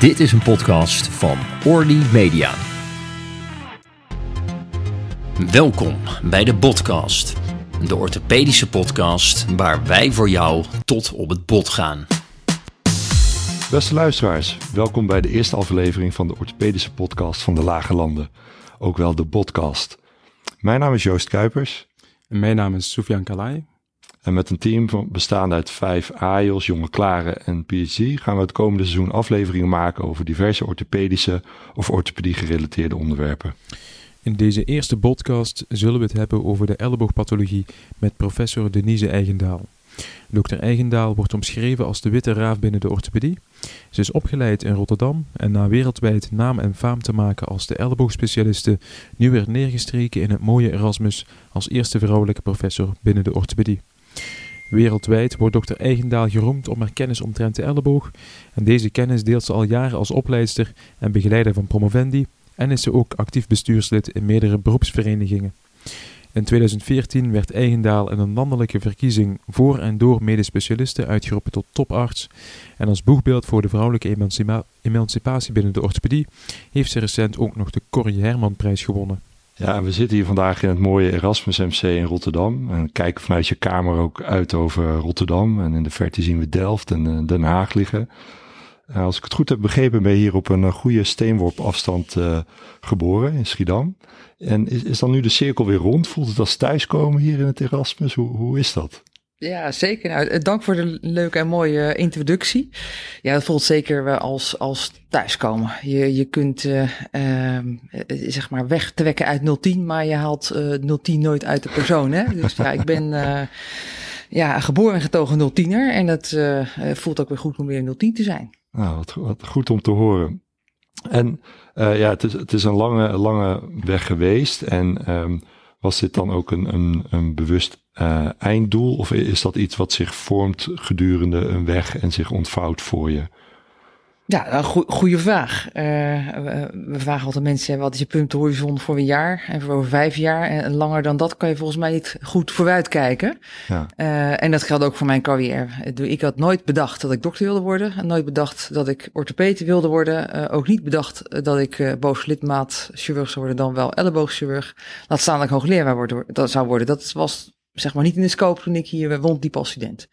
Dit is een podcast van Orly Media. Welkom bij de podcast, de orthopedische podcast waar wij voor jou tot op het bot gaan. Beste luisteraars, welkom bij de eerste aflevering van de orthopedische podcast van de Lage Landen, ook wel de podcast. Mijn naam is Joost Kuipers. En mijn naam is Soufiane Kalai. En met een team van, bestaande uit vijf AIOS, jonge klaren en PhD gaan we het komende seizoen afleveringen maken over diverse orthopedische of orthopedie gerelateerde onderwerpen. In deze eerste podcast zullen we het hebben over de elleboogpathologie met professor Denise Eigendaal. Dr. Eigendaal wordt omschreven als de witte raaf binnen de orthopedie. Ze is opgeleid in Rotterdam en na wereldwijd naam en faam te maken als de elleboogspecialiste, nu weer neergestreken in het mooie Erasmus als eerste vrouwelijke professor binnen de orthopedie. Wereldwijd wordt dokter Eigendaal geroemd om haar kennis omtrent de elleboog en deze kennis deelt ze al jaren als opleidster en begeleider van promovendi en is ze ook actief bestuurslid in meerdere beroepsverenigingen. In 2014 werd Eigendaal in een landelijke verkiezing voor en door medespecialisten uitgeroepen tot toparts. En als boegbeeld voor de vrouwelijke emancipatie binnen de orthopedie heeft ze recent ook nog de Corrie Herman-prijs gewonnen. Ja, we zitten hier vandaag in het mooie Erasmus MC in Rotterdam. En kijken vanuit je kamer ook uit over Rotterdam. En in de verte zien we Delft en eh, Den Haag liggen. Uh, als ik het goed heb begrepen, ben je hier op een uh, goede steenworp afstand geboren in Schiedam. En is, is dan nu de cirkel weer rond? Voelt het als thuiskomen hier in het Erasmus? Hoe, hoe is dat? Ja, zeker. Nou, dank voor de leuke en mooie introductie. Ja, dat voelt zeker als, als thuiskomen. Je, je kunt uh, uh, zeg maar weg te wekken uit 010, maar je haalt uh, 010 nooit uit de persoon. Hè? Dus ja, ik ben ja, geboren en getogen 010er en dat voelt ook weer goed om weer 010 te zijn. Nou, wat, goed om te horen. En ja, het is, het is een lange, lange weg geweest. En um, was dit dan ook een, een, een bewust uh, einddoel? Of is dat iets wat zich vormt gedurende een weg en zich ontvouwt voor je? Ja, een go goede vraag. Uh, we, vragen altijd mensen, wat is je punthorizon voor een jaar en voor over vijf jaar? En langer dan dat kan je volgens mij niet goed vooruitkijken. Ja. Uh, en dat geldt ook voor mijn carrière. Ik had nooit bedacht dat ik dokter wilde worden. En nooit bedacht dat ik orthopede wilde worden. Uh, ook niet bedacht dat ik boven lidmaat chirurg zou worden, dan wel elleboogchirurg. Laat staan dat ik hoogleraar dat zou worden. Dat was zeg maar niet in de scope toen ik hier wonddiep als student.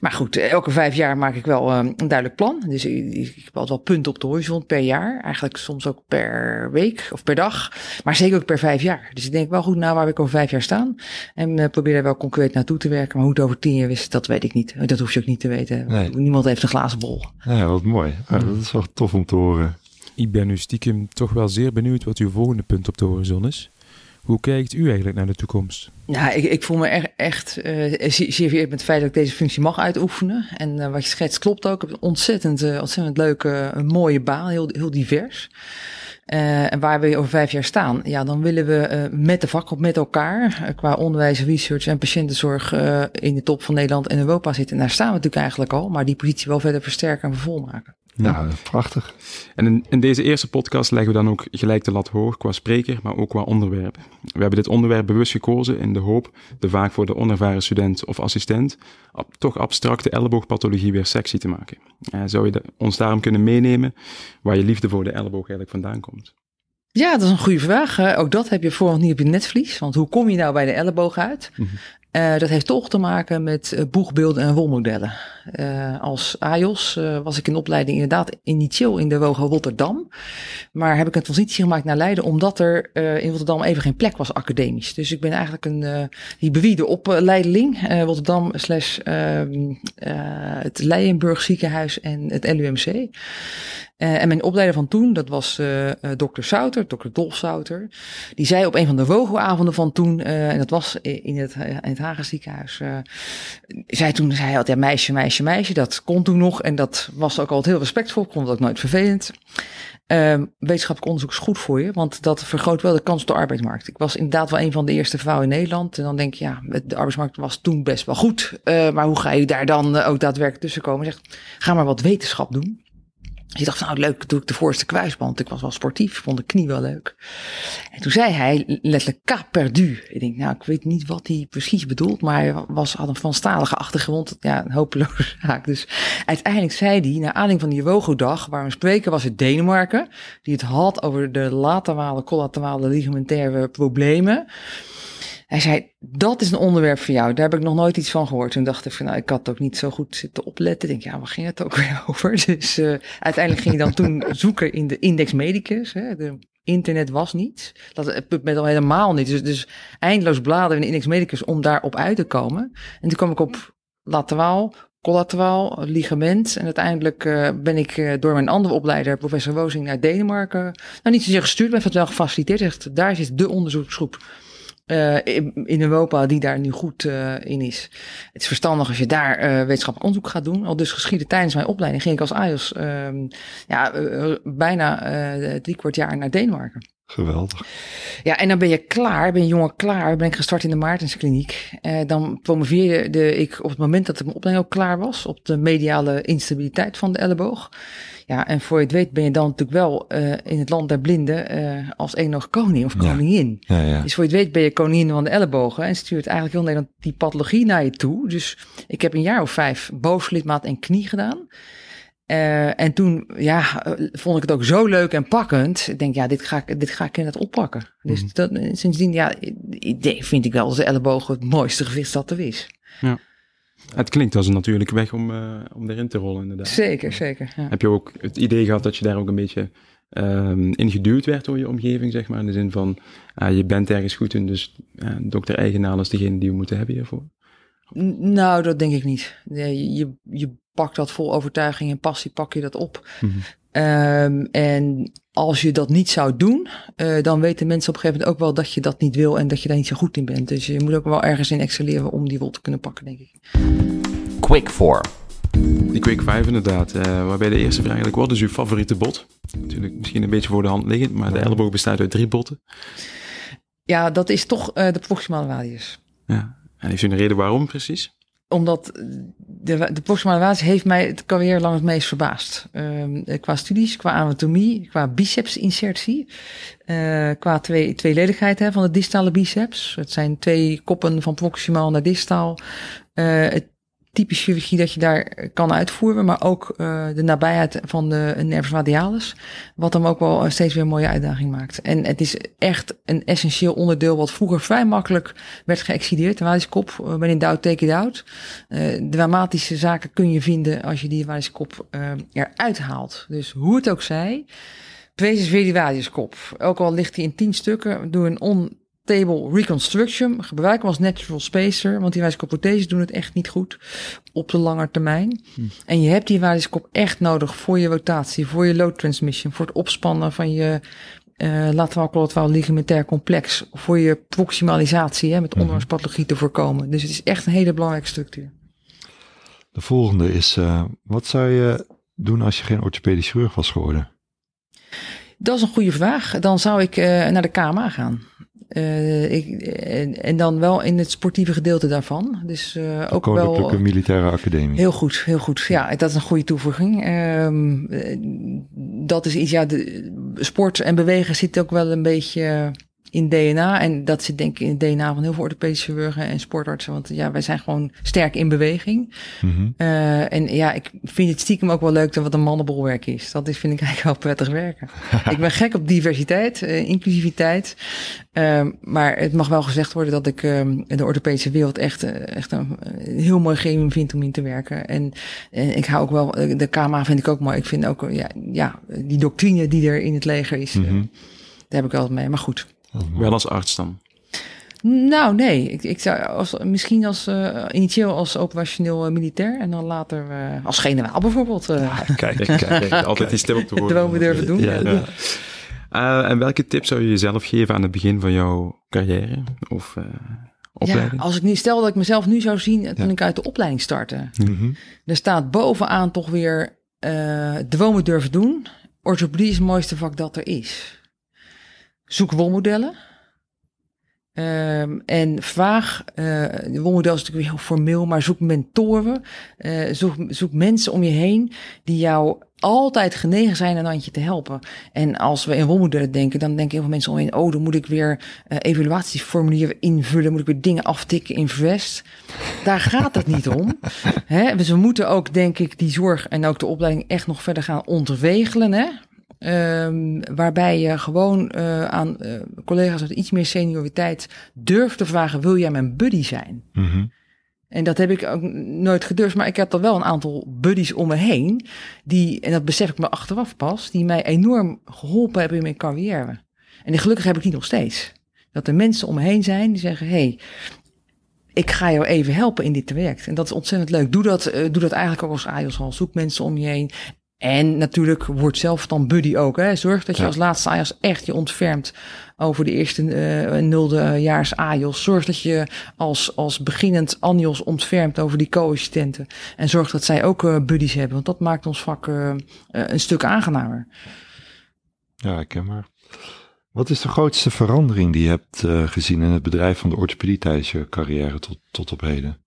Maar goed, elke vijf jaar maak ik wel um, een duidelijk plan. Dus ik, heb altijd wel punten op de horizon per jaar. Eigenlijk soms ook per week of per dag. Maar zeker ook per vijf jaar. Dus ik denk wel goed na waar ik over vijf jaar staan. En uh, probeer daar wel concreet naartoe te werken. Maar hoe het over tien jaar is, dat weet ik niet. Dat hoef je ook niet te weten. Nee. Niemand heeft een glazen bol. Ja, wat mooi. Ja, dat is wel tof om te horen. Ik ben nu stiekem toch wel zeer benieuwd wat uw volgende punt op de horizon is. Hoe kijkt u eigenlijk naar de toekomst? Ja, ik, ik voel me echt, uh, zeer vereerd met het feit dat ik deze functie mag uitoefenen. En uh, wat je schetst klopt ook. Een ontzettend, uh, ontzettend leuke, een mooie baan, heel, heel divers. Uh, en waar we over vijf jaar staan, ja, dan willen we met de vakgroep, met elkaar, qua onderwijs, research en patiëntenzorg in de top van Nederland en Europa zitten. En daar staan we natuurlijk eigenlijk al, maar die positie wel verder versterken en vervolmaken. Ja, prachtig. En in, in, deze eerste podcast leggen we dan ook gelijk de lat hoog qua spreker, maar ook qua onderwerp. We hebben dit onderwerp bewust gekozen in de hoop de vaak voor de onervaren student of assistent ab, toch abstracte elleboogpathologie weer sexy te maken. Uh, zou je de, ons daarom kunnen meenemen waar je liefde voor de elleboog eigenlijk vandaan komt? Ja, dat is een goede vraag. Ook dat heb je vooral niet op je netvlies. Want hoe kom je nou bij de elleboog uit? Mm -hmm. Uh, dat heeft toch te maken met uh, boegbeelden en rolmodellen. Uh, als AJOS was ik in opleiding inderdaad initieel in de Wogen Rotterdam. Maar heb ik een transitie gemaakt naar Leiden omdat er in Rotterdam even geen plek was academisch. Dus ik ben eigenlijk een hybride opleideling. Rotterdam slash ehm, het Leijenburg ziekenhuis en het LUMC. Uh, en mijn opleider van toen, dat was uh, dokter Souter, dokter Dolf Souter. Die zei op een van de vogelavonden van toen, en dat was in het, in het Hagen ziekenhuis. zei toen, zei altijd, ja, meisje, meisje, meisje. Dat kon toen nog en dat was ook altijd heel respectvol. Ik vond het ook nooit vervelend. wetenschappelijk onderzoek is goed voor je, want dat vergroot wel de kans op de arbeidsmarkt. Ik was inderdaad wel een van de eerste vrouwen in Nederland. En dan denk je, ja, de arbeidsmarkt was toen best wel goed. maar hoe ga je daar dan ook daadwerkelijk tussen komen? Zegt, ga maar wat wetenschap doen. Je dacht, nou leuk, doe ik de voorste kruisband. Ik was wel sportief, vond de knie wel leuk. En toen zei hij letterlijk cas perdu. Ik denk, nou, ik weet niet wat hij precies bedoelt, maar hij was, had een vanstalige achtergrond. Ja, een hopeloze zaak. Dus uiteindelijk zei hij, naar aanleiding van die Wogo-dag, waar een spreker was uit Denemarken, die het had over de laterale, collaterale ligamentaire problemen. Hij zei, dat is een onderwerp voor jou. Daar heb ik nog nooit iets van gehoord. Toen dacht ik van, nou, ik had ook niet zo goed zitten opletten. Ik denk, ja, waar ging het ook weer over? Dus uh, uiteindelijk ging ik dan toen zoeken in de Index Medicus. Hè. De internet was niet. Dat PubMed al helemaal niet. Dus, dus eindeloos bladeren in de Index Medicus om daarop uit te komen. En toen kwam ik op lateraal, collateraal, ligament. En uiteindelijk uh, ben ik uh, door mijn andere opleider, professor Wozing, naar Denemarken. Nou, niet zozeer gestuurd, maar het wel gefaciliteerd. Zegt, daar zit de onderzoeksgroep uh, in, Europa die daar nu goed uh, in is. Het is verstandig als je daar uh, wetenschappelijk onderzoek gaat doen. Al dus geschieden tijdens mijn opleiding ging ik als AIOS ja, bijna drie kwart jaar naar Denemarken. Geweldig. Ja, en dan ben je klaar, ben je jongen klaar, ben ik gestart in de Maartenskliniek. Uh, dan promoveerde ik op het moment dat mijn opleiding ook klaar was, op de mediale instabiliteit van de elleboog. Ja, en voor je het weet ben je dan natuurlijk wel uh, in het land der blinden uh, als een nog koning of koningin. Ja. Ja, ja. Dus voor je het weet ben je koningin van de ellebogen en stuurt eigenlijk heel Nederland die pathologie naar je toe. Dus ik heb een jaar of vijf bovenlidmaat en knie gedaan. Uh, en toen ja, vond ik het ook zo leuk en pakkend. Ik denk, ja, dit ga ik, dit ga ik inderdaad oppakken. Dus Mhm. dat, sindsdien, ja, vind ik wel dat de elleboog het mooiste gewicht dat er is. Het klinkt als een natuurlijke weg om, uh, om erin te rollen, inderdaad. Zeker, zeker. Ja. Heb je ook het idee gehad dat je daar ook een beetje um, ingeduwd werd door je omgeving, zeg maar? In de zin van, uh, je bent ergens goed in, dus uh, dokter Eigenaal is degene die we moeten hebben hiervoor? Nou, dat denk ik niet. Nee, je, je pakt dat vol overtuiging en passie, pak je dat op. Mm -hmm. Um, en als je dat niet zou doen, uh, dan weten mensen op een gegeven moment ook wel dat je dat niet wil en dat je daar niet zo goed in bent. Dus je moet ook wel ergens in excelleren om die rol te kunnen pakken, denk ik. Quick 4. Die Quick 5 inderdaad. Uh, waarbij de eerste vraag eigenlijk, wat is uw favoriete bot? Natuurlijk misschien een beetje voor de hand liggend, maar de elleboog bestaat uit drie botten. Ja, dat is toch uh, de proximale radius. Ja, en heeft u een reden waarom precies? Omdat de, de radius heeft mij het carrière lang het meest verbaasd. Uh, qua studies, qua anatomie, qua bicepsinsertie, uh, qua twee, tweeledigheid hè, van de distale biceps. Het zijn twee koppen van proximaal naar distaal. Uh, het type chirurgie dat je daar kan uitvoeren, maar ook uh, de nabijheid van de nervus radialis, wat hem ook wel steeds weer een mooie uitdaging maakt. En het is echt een essentieel onderdeel wat vroeger vrij makkelijk werd geëxideerd. De uh, ben in doubt, take it out. Dramatische zaken kun je vinden als je die uh, eruit haalt. Dus hoe het ook zij, wees weer die. Ook al ligt hij in tien stukken, doe een on Table Reconstruction. Gebruik hem als natural spacer, want die wijskoprotheses doen het echt niet goed op de lange termijn. Hm. En je hebt die wijskop echt nodig voor je rotatie, voor je load transmission, voor het opspannen van je uh, lateraal collateraal ligamentair complex, voor je proximalisatie hè, met Mhm. onderarmspathologie te voorkomen. Dus het is echt een hele belangrijke structuur. De volgende is, uh, wat zou je doen als je geen orthopedisch chirurg was geworden? Dat is een goede vraag. Dan zou ik uh, naar de KMA gaan. Uh, ik, en, en, dan wel in het sportieve gedeelte daarvan. Dus uh, ook wel. Koninklijke Militaire Academie. Heel goed, heel goed. Ja, dat is een goede toevoeging. Um, dat is iets, ja, de, sport en bewegen zit ook wel een beetje in DNA. En dat zit denk ik in het DNA van heel veel orthopedische chirurgen en sportartsen. Want ja, wij zijn gewoon sterk in beweging. Mm -hmm. uh, en ja, ik vind het stiekem ook wel leuk dat wat een mannenbolwerk is. Dat is, vind ik eigenlijk wel prettig werken. ik ben gek op diversiteit, uh, inclusiviteit. Uh, maar het mag wel gezegd worden dat ik uh, de orthopedische wereld echt, uh, echt een, heel mooi gremium vind om in te werken. En, en ik hou ook wel, de KMA vind ik ook mooi. Ik vind ook, ja, ja die doctrine die er in het leger is, mm -hmm. daar heb ik altijd mee. Maar goed. Wel als arts dan? Nou, nee. Ik, ik zou als, misschien als uh, initieel als operationeel uh, militair en dan later uh, als generaal bijvoorbeeld. Ja, kijk, kijk, kijk, altijd die stem op te horen. Dromen durven doen. Ja, ja. Uh, en welke tip zou je jezelf geven aan het begin van jouw carrière of opleiding? Ja, als ik nu stel dat ik mezelf nu zou zien toen ja. ik uit de opleiding startte. Mm -hmm. Er staat bovenaan toch weer dromen durven doen. Orthopedie is het mooiste vak dat er is. Zoek rolmodellen. Ehm, en vraag, uh, wolmodel is natuurlijk heel formeel, maar zoek mentoren, uh, zoek, zoek mensen om je heen die jou altijd genegen zijn een handje te helpen. En als we in rolmodellen denken, dan denken heel veel mensen omheen, oh, dan moet ik weer uh, evaluatieformulieren invullen, moet ik weer dingen aftikken in Vest. Daar gaat het niet om. Hè? Dus we moeten ook, denk ik, die zorg en ook de opleiding echt nog verder gaan ontregelen. Hè? Um, waarbij je gewoon uh, aan uh, collega's met iets meer senioriteit durft te vragen: wil jij mijn buddy zijn? Mm -hmm. En dat heb ik ook nooit gedurfd, maar ik heb er wel een aantal buddies om me heen, die, en dat besef ik me achteraf pas, die mij enorm geholpen hebben in mijn carrière. En gelukkig heb ik die nog steeds. Dat er mensen om me heen zijn die zeggen: hey, ik ga jou even helpen in dit traject. En dat is ontzettend leuk. Doe dat, uh, doe dat eigenlijk ook als AJOS al. Zoek mensen om je heen. En natuurlijk wordt zelf dan buddy ook. Hè. Zorg dat je ja. als laatste AJOS echt je ontfermt over de eerste uh, nulde jaars AJOS. Zorg dat je als, als beginnend ANJOS ontfermt over die co-assistenten. En zorg dat zij ook uh, buddies hebben. Want dat maakt ons vak uh, een stuk aangenamer. Ja, ik ken maar. Wat is de grootste verandering die je hebt gezien in het bedrijf van de orthopedie tijdens je carrière tot, tot op heden?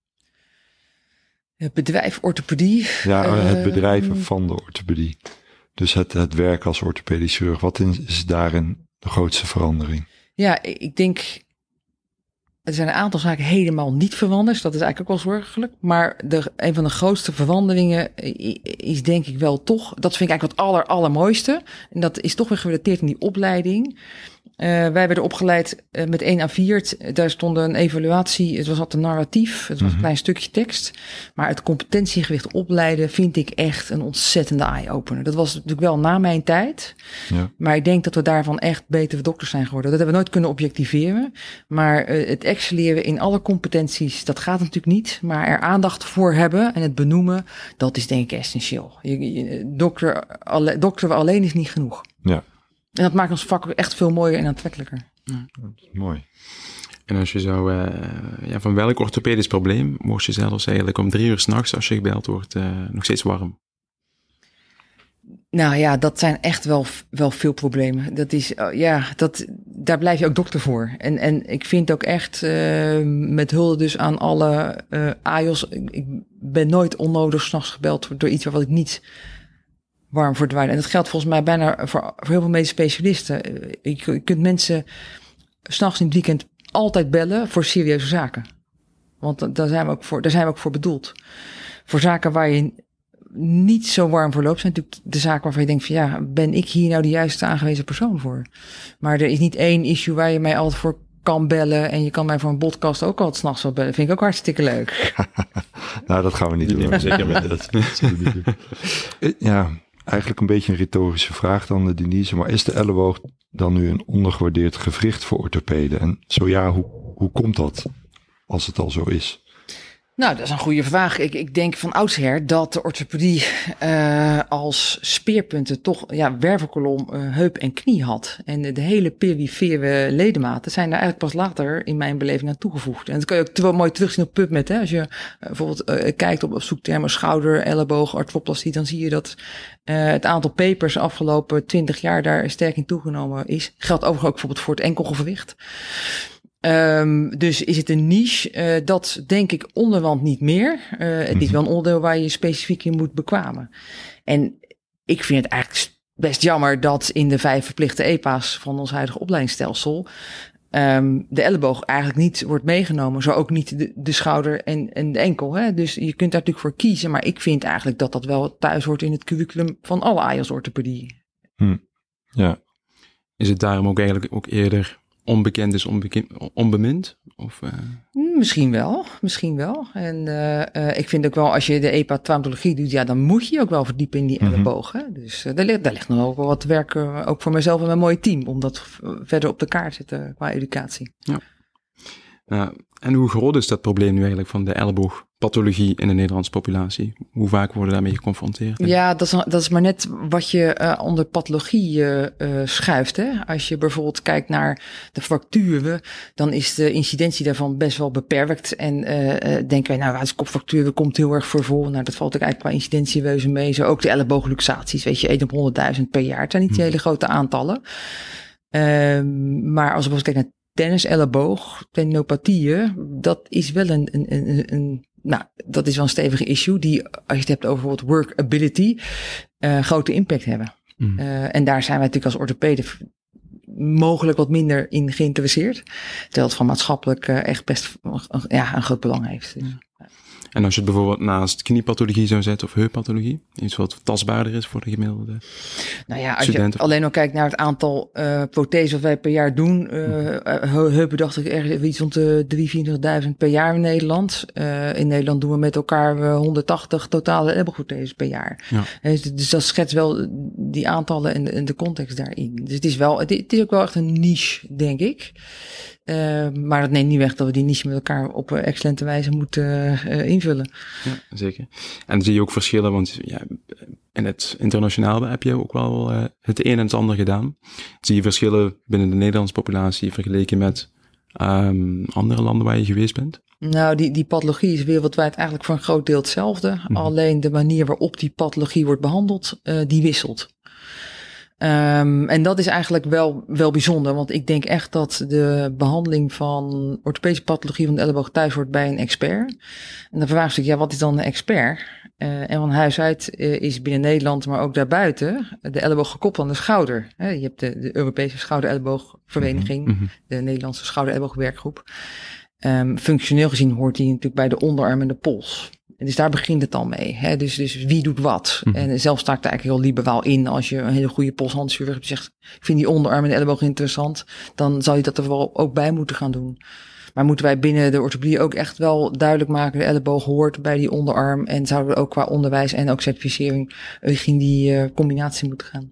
Het bedrijf orthopedie. Ja, het bedrijven uh, van de orthopedie. Dus het, het werk als orthopedisch chirurg. Wat is daarin de grootste verandering? Ja, ik denk. Er zijn een aantal zaken helemaal niet veranderd. Dat is eigenlijk ook wel zorgelijk. Maar de, een van de grootste veranderingen is denk ik wel toch. Dat vind ik eigenlijk het aller, allermooiste. En dat is toch weer gerelateerd aan die opleiding. Uh, wij werden opgeleid uh, met 1 A4. Daar stond een evaluatie. Het was altijd een narratief. Het was een klein stukje tekst. Maar het competentiegewicht opleiden vind ik echt een ontzettende eye-opener. Dat was natuurlijk wel na mijn tijd. Ja. Maar ik denk dat we daarvan echt betere dokters zijn geworden. Dat hebben we nooit kunnen objectiveren. Maar uh, het excelleren in alle competenties, dat gaat natuurlijk niet. Maar er aandacht voor hebben en het benoemen, dat is denk ik essentieel. Je, je, dokter, alle, dokter alleen is niet genoeg. Ja. En dat maakt ons vak echt veel mooier en aantrekkelijker. Ja. Mooi. En als je zou, uh, ja, van welk orthopedisch probleem word je zelfs eigenlijk om drie uur s'nachts, als je gebeld wordt, uh, nog steeds warm? Nou ja, dat zijn echt wel, wel veel problemen. Dat is, uh, ja, dat, daar blijf je ook dokter voor. En, en ik vind ook echt, met hulde dus aan alle AJOS, ik, ik ben nooit onnodig s'nachts gebeld door iets wat ik niet warm voor dweilen. En dat geldt volgens mij bijna voor, voor heel veel medische specialisten. Je, je kunt mensen s'nachts in het weekend altijd bellen voor serieuze zaken. Want daar zijn we ook voor, daar zijn we ook voor bedoeld. Voor zaken waar je niet zo warm voor loopt, zijn natuurlijk de zaken waarvan je denkt van ja, ben ik hier nou de juiste aangewezen persoon voor? Maar er is niet één issue waar je mij altijd voor kan bellen. En je kan mij voor een podcast ook altijd s'nachts wel bellen. Vind ik ook hartstikke leuk. nou, dat gaan we niet doen. Zeker met dat. ja, eigenlijk een beetje een retorische vraag dan de Denise. Maar is de elleboog dan nu een ondergewaardeerd gewricht voor orthopeden? En zo ja, hoe, hoe komt dat? Als het al zo is. Nou, dat is een goede vraag. Ik, ik denk van oudsher dat de orthopedie uh, als speerpunten toch ja, wervelkolom, uh, heup en knie had. En de, de hele perifere ledematen zijn daar eigenlijk pas later in mijn beleving aan toegevoegd. En dat kan je ook wel mooi terugzien op PubMed. Hè? Als je uh, bijvoorbeeld kijkt op, zoektermen schouder, elleboog, arthroplastie, dan zie je dat het aantal papers afgelopen twintig jaar daar sterk in toegenomen is. Geldt overigens ook bijvoorbeeld voor het enkelgewicht. Um, dus is het een niche? Uh, dat denk ik onderwand niet meer. Uh, het is wel een onderdeel waar je specifiek in moet bekwamen. En ik vind het eigenlijk best jammer dat in de vijf verplichte EPA's van ons huidige opleidingsstelsel um, de elleboog eigenlijk niet wordt meegenomen. Zo ook niet de, de schouder en, en de enkel. Hè? Dus je kunt daar natuurlijk voor kiezen. Maar ik vind eigenlijk dat dat wel thuis hoort in het curriculum van alle AIOS-orthopedie. Hm. Ja. Is het daarom ook eigenlijk ook eerder onbekend is onbekend, onbemind? Of, uh... Misschien wel, misschien wel. En uh, uh, ik vind ook wel, als je de EPA-traumatologie doet, ja, dan moet je je ook wel verdiepen in die mm -hmm. elleboog. Hè? Dus daar, ligt, daar ligt nog ook wel wat werk, ook voor mezelf en mijn mooie team, om dat verder op de kaart te zetten qua educatie. Ja. en hoe groot is dat probleem nu eigenlijk van de elleboog? Pathologie in de Nederlandse populatie? Hoe vaak worden daarmee geconfronteerd? Ja, dat is, dat is maar net wat je uh, onder pathologie uh, uh, schuift. Hè? Als je bijvoorbeeld kijkt naar de fracturen, dan is de incidentie daarvan best wel beperkt. En denken wij, nou, als kopfracturen komt heel erg voor vol. Nou, dat valt ook eigenlijk qua incidentieweuze mee. Zo ook de elleboogluxaties, weet je, 1 op 100.000 per jaar. Het zijn niet die hele grote aantallen. Ehm, maar als we bijvoorbeeld kijken naar tennis-elleboog, tendinopathieën, dat is wel een, een, een, een, nou, dat is wel een stevige issue die, als je het hebt over bijvoorbeeld workability, uh, grote impact hebben. Mm. Uh, en daar zijn wij natuurlijk als orthopeden mogelijk wat minder in geïnteresseerd. Terwijl het van maatschappelijk uh, echt best ja, een groot belang heeft. Ja. En als je het bijvoorbeeld naast kniepathologie zou zetten of heuppathologie, iets wat tastbaarder is voor de gemiddelde Nou ja, als je alleen al kijkt naar het aantal uh, prothesen wat wij per jaar doen, uh, heupen dacht ik ergens iets rond de 3.000, 24.000 per jaar in Nederland. Uh, in Nederland doen we met elkaar 180 totale elleboogprotheses per jaar. Ja. Dus, dus, dat schetst wel die aantallen en de, en de context daarin. Dus het is wel, het is ook wel echt een niche, denk ik. Uh, maar dat neemt niet weg dat we die niche met elkaar op excellente wijze moeten uh, invullen. Ja, zeker. En dan zie je ook verschillen, want ja, in het internationaal heb je ook wel uh, het een en het ander gedaan. Zie je verschillen binnen de Nederlandse populatie vergeleken met um, andere landen waar je geweest bent? Nou, die, die pathologie is wereldwijd eigenlijk voor een groot deel hetzelfde. Mm -hmm. Alleen de manier waarop die pathologie wordt behandeld, die wisselt. Um, en dat is eigenlijk wel, wel bijzonder, want ik denk echt dat de behandeling van orthopedische pathologie van de elleboog thuis wordt bij een expert. En dan verwacht ik, ja, wat is dan een expert? Uh, en van huis uit uh, is binnen Nederland, maar ook daarbuiten, de elleboog gekoppeld aan de schouder. He, je hebt de, de Europese schouder-elleboogvereniging, mm -hmm. de Nederlandse schouder-elleboogwerkgroep. Um, functioneel gezien hoort die natuurlijk bij de onderarm en de pols. En dus daar begint het al mee. Hè? Dus, dus wie doet wat? Mm -hmm. En zelf sta ik daar eigenlijk heel liberaal in. Als je een hele goede polshandzuur hebt zegt, ik vind die onderarm en de elleboog interessant, dan zou je dat er wel ook bij moeten gaan doen. Maar moeten wij binnen de orthopedie ook echt wel duidelijk maken, de elleboog hoort bij die onderarm. En zouden we ook qua onderwijs en ook certificering in die uh, combinatie moeten gaan.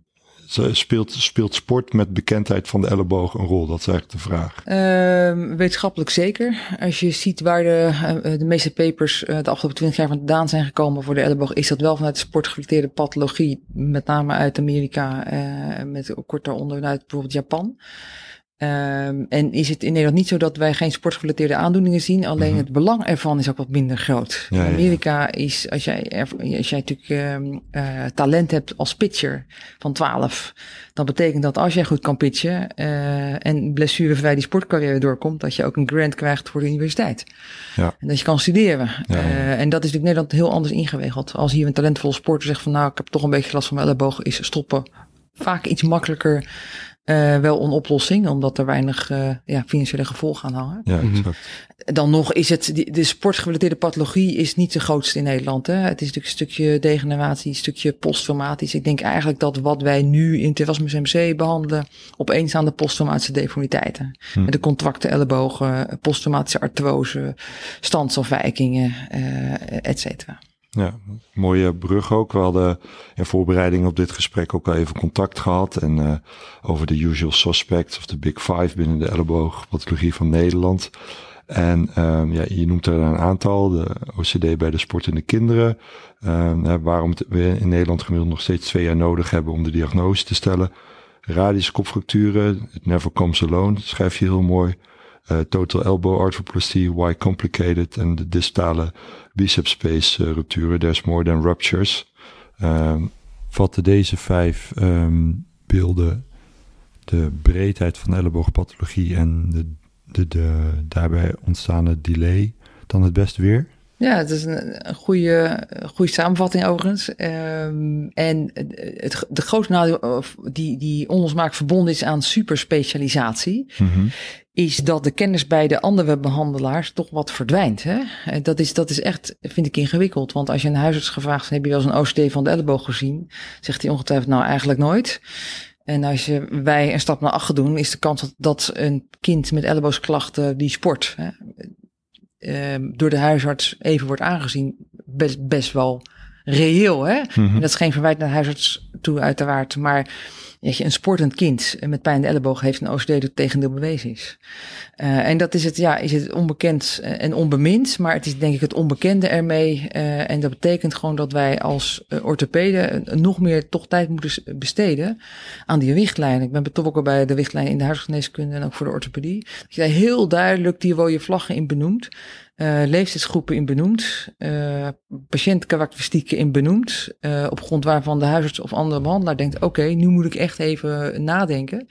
Speelt, speelt sport met bekendheid van de elleboog een rol? Dat is eigenlijk de vraag. Uh, wetenschappelijk zeker. Als je ziet waar de, de meeste papers de afgelopen twintig jaar vandaan zijn gekomen voor de elleboog, is dat wel vanuit de sportgerelateerde pathologie, met name uit Amerika, uh, met kort daaronder uit bijvoorbeeld Japan. Um, en is het in Nederland niet zo dat wij geen sportgerelateerde aandoeningen zien, alleen mm -hmm. het belang ervan is ook wat minder groot. Ja, in Amerika ja. is, als jij, als jij natuurlijk um, uh, talent hebt als pitcher van 12, dan betekent dat als jij goed kan pitchen uh, en blessurevrij die sportcarrière doorkomt, dat je ook een grant krijgt voor de universiteit. Ja. En dat je kan studeren. Uh, en dat is natuurlijk Nederland heel anders ingewegeld. Als hier een talentvolle sporter zegt van nou, ik heb toch een beetje last van mijn elleboog, is stoppen vaak iets makkelijker uh, wel een oplossing, omdat er weinig uh, ja, financiële gevolgen aan hangen. Ja, exact. Dan nog is het, die, de sportgerelateerde pathologie is niet de grootste in Nederland. Hè? Het is natuurlijk een stukje degeneratie, een stukje posttraumatisch. Ik denk eigenlijk dat wat wij nu in Terrasmus MC behandelen, opeenstaande posttraumatische deformiteiten. Hm. Met de contracten, ellebogen, posttraumatische artrose, standsafwijkingen, uh, et cetera. Ja, mooie brug ook. We hadden in voorbereiding op dit gesprek ook al even contact gehad. En uh, over de usual suspects of de big five binnen de elleboogpathologie van Nederland. En um, ja, je noemt er een aantal. De OCD bij de sportende kinderen. Hè, waarom we in Nederland gemiddeld nog steeds twee jaar nodig hebben om de diagnose te stellen. Radische kopfracturen, it never comes alone, dat schrijf je heel mooi. Uh, total elbow arthroplasty, why complicated? En de distale biceps space uh, rupturen, there's more than ruptures. Um, vatten deze vijf um, beelden de breedheid van elleboogpathologie en de, de, de daarbij ontstaande delay dan het best weer? Ja, het is een, een goede, goede samenvatting overigens. Um, en het, de grootste nadeel die, die onlosmaak verbonden is aan superspecialisatie, mm -hmm. Is dat de kennis bij de andere behandelaars toch wat verdwijnt. Hè? Dat, is, dat is echt, vind ik, ingewikkeld. Want als je een huisarts gevraagd heb je wel eens een OCD van de elleboog gezien? Zegt hij ongetwijfeld, nou eigenlijk nooit. En als je, wij een stap naar achter doen, is de kans dat, dat een kind met elleboogklachten die sport, hè, uh, door de huisarts even wordt aangezien, best, best wel reëel. Hè? Mm -hmm. En dat is geen verwijt naar de huisarts toe, uiteraard. Maar je, een sportend kind met pijn in de elleboog heeft een OCD dat het tegendeel bewezen is. Uh, en dat is het, ja, is het onbekend en onbemind, maar het is denk ik het onbekende ermee. Uh, en dat betekent gewoon dat wij als orthopeden nog meer toch tijd moeten besteden aan die richtlijnen. Ik ben betrokken bij de richtlijn in de huisgeneeskunde en ook voor de orthopedie. Dat je heel duidelijk die rode vlaggen in benoemt. Leeftijdsgroepen in benoemd, uh, patiëntkarakteristieken in benoemd, op grond waarvan de huisarts of andere behandelaar denkt, oké, okay, nu moet ik echt even nadenken.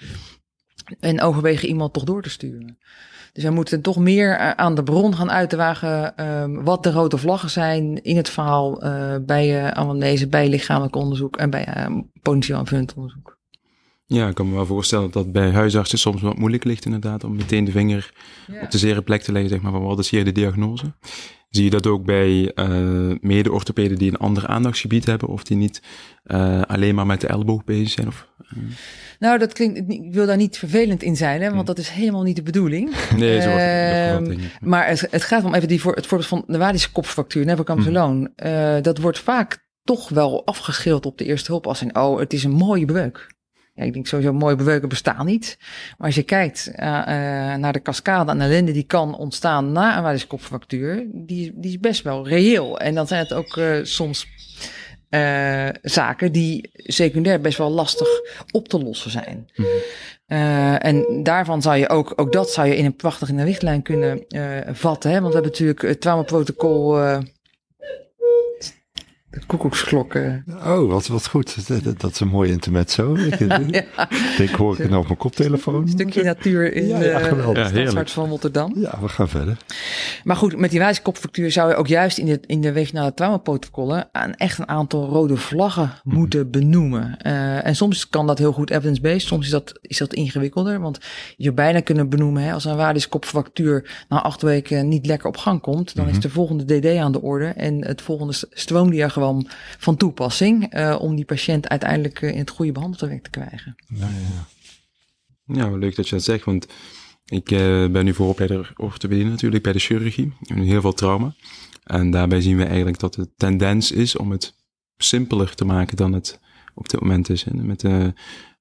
En overwegen iemand toch door te sturen. Dus we moeten toch meer eh, aan de bron gaan uitwagen um, wat de rode vlaggen zijn in het verhaal uh, bij uh, bij lichamelijk onderzoek en bij uh, potentieel aanvullend onderzoek. Ja, ik kan me wel voorstellen dat bij huisartsen soms wat moeilijk ligt inderdaad om meteen de vinger ja. op de zere plek te leggen, zeg maar, van wat is hier de diagnose. Zie je dat ook bij uh, mede-orthopeden die een ander aandachtsgebied hebben of die niet uh, alleen maar met de elleboog bezig zijn? Of, uh... Nou, dat klinkt, ik wil daar niet vervelend in zijn, hè, want dat is helemaal niet de bedoeling. Nee, zo wordt het uh, Maar het, het, gaat om even die voor, het voorbeeld van de wadische kopfractuur, Nevercamp hmm. dat wordt vaak toch wel afgeschild op de eerste hulp als een, oh, het is een mooie breuk. Ja, ik denk sowieso mooie beweuken bestaan niet. Maar als je kijkt uh, uh, naar de cascade aan ellende die kan ontstaan na een wijskopfractuur, die, die is best wel reëel. En dan zijn het ook uh, soms zaken die secundair best wel lastig op te lossen zijn. Mm -hmm. en daarvan zou je ook, ook dat zou je in een prachtig in de richtlijn kunnen vatten. Hè? Want we hebben natuurlijk het traumaprotocol de koekoeksklokken. Oh, wat, wat goed. Dat, dat is een mooi intermezzo. Ik ja. denk, hoor ik het nou op mijn koptelefoon? Een stukje natuur in ja, ja, het hart van Rotterdam. Ja, we gaan verder. Maar goed, met die wijskopfactuur zou je ook juist in de, in de regionale traumaprotocollen een echt een aantal rode vlaggen mm. moeten benoemen. Uh, en soms kan dat heel goed evidence-based, soms is dat, is dat ingewikkelder. Want je zou bijna kunnen benoemen, hè, als een waardiskopfractuur na acht weken niet lekker op gang komt, dan mm -hmm. is de volgende DD aan de orde en het volgende stroomdiagram van toepassing uh, om die patiënt uiteindelijk uh, in het goede behandeltraject te krijgen. Ja, ja. ja, leuk dat je dat zegt, want ik uh, ben nu vooropleider orthopedie natuurlijk bij de chirurgie, heel veel trauma. En daarbij zien we eigenlijk dat de tendens is om het simpeler te maken dan het op dit moment is. Met de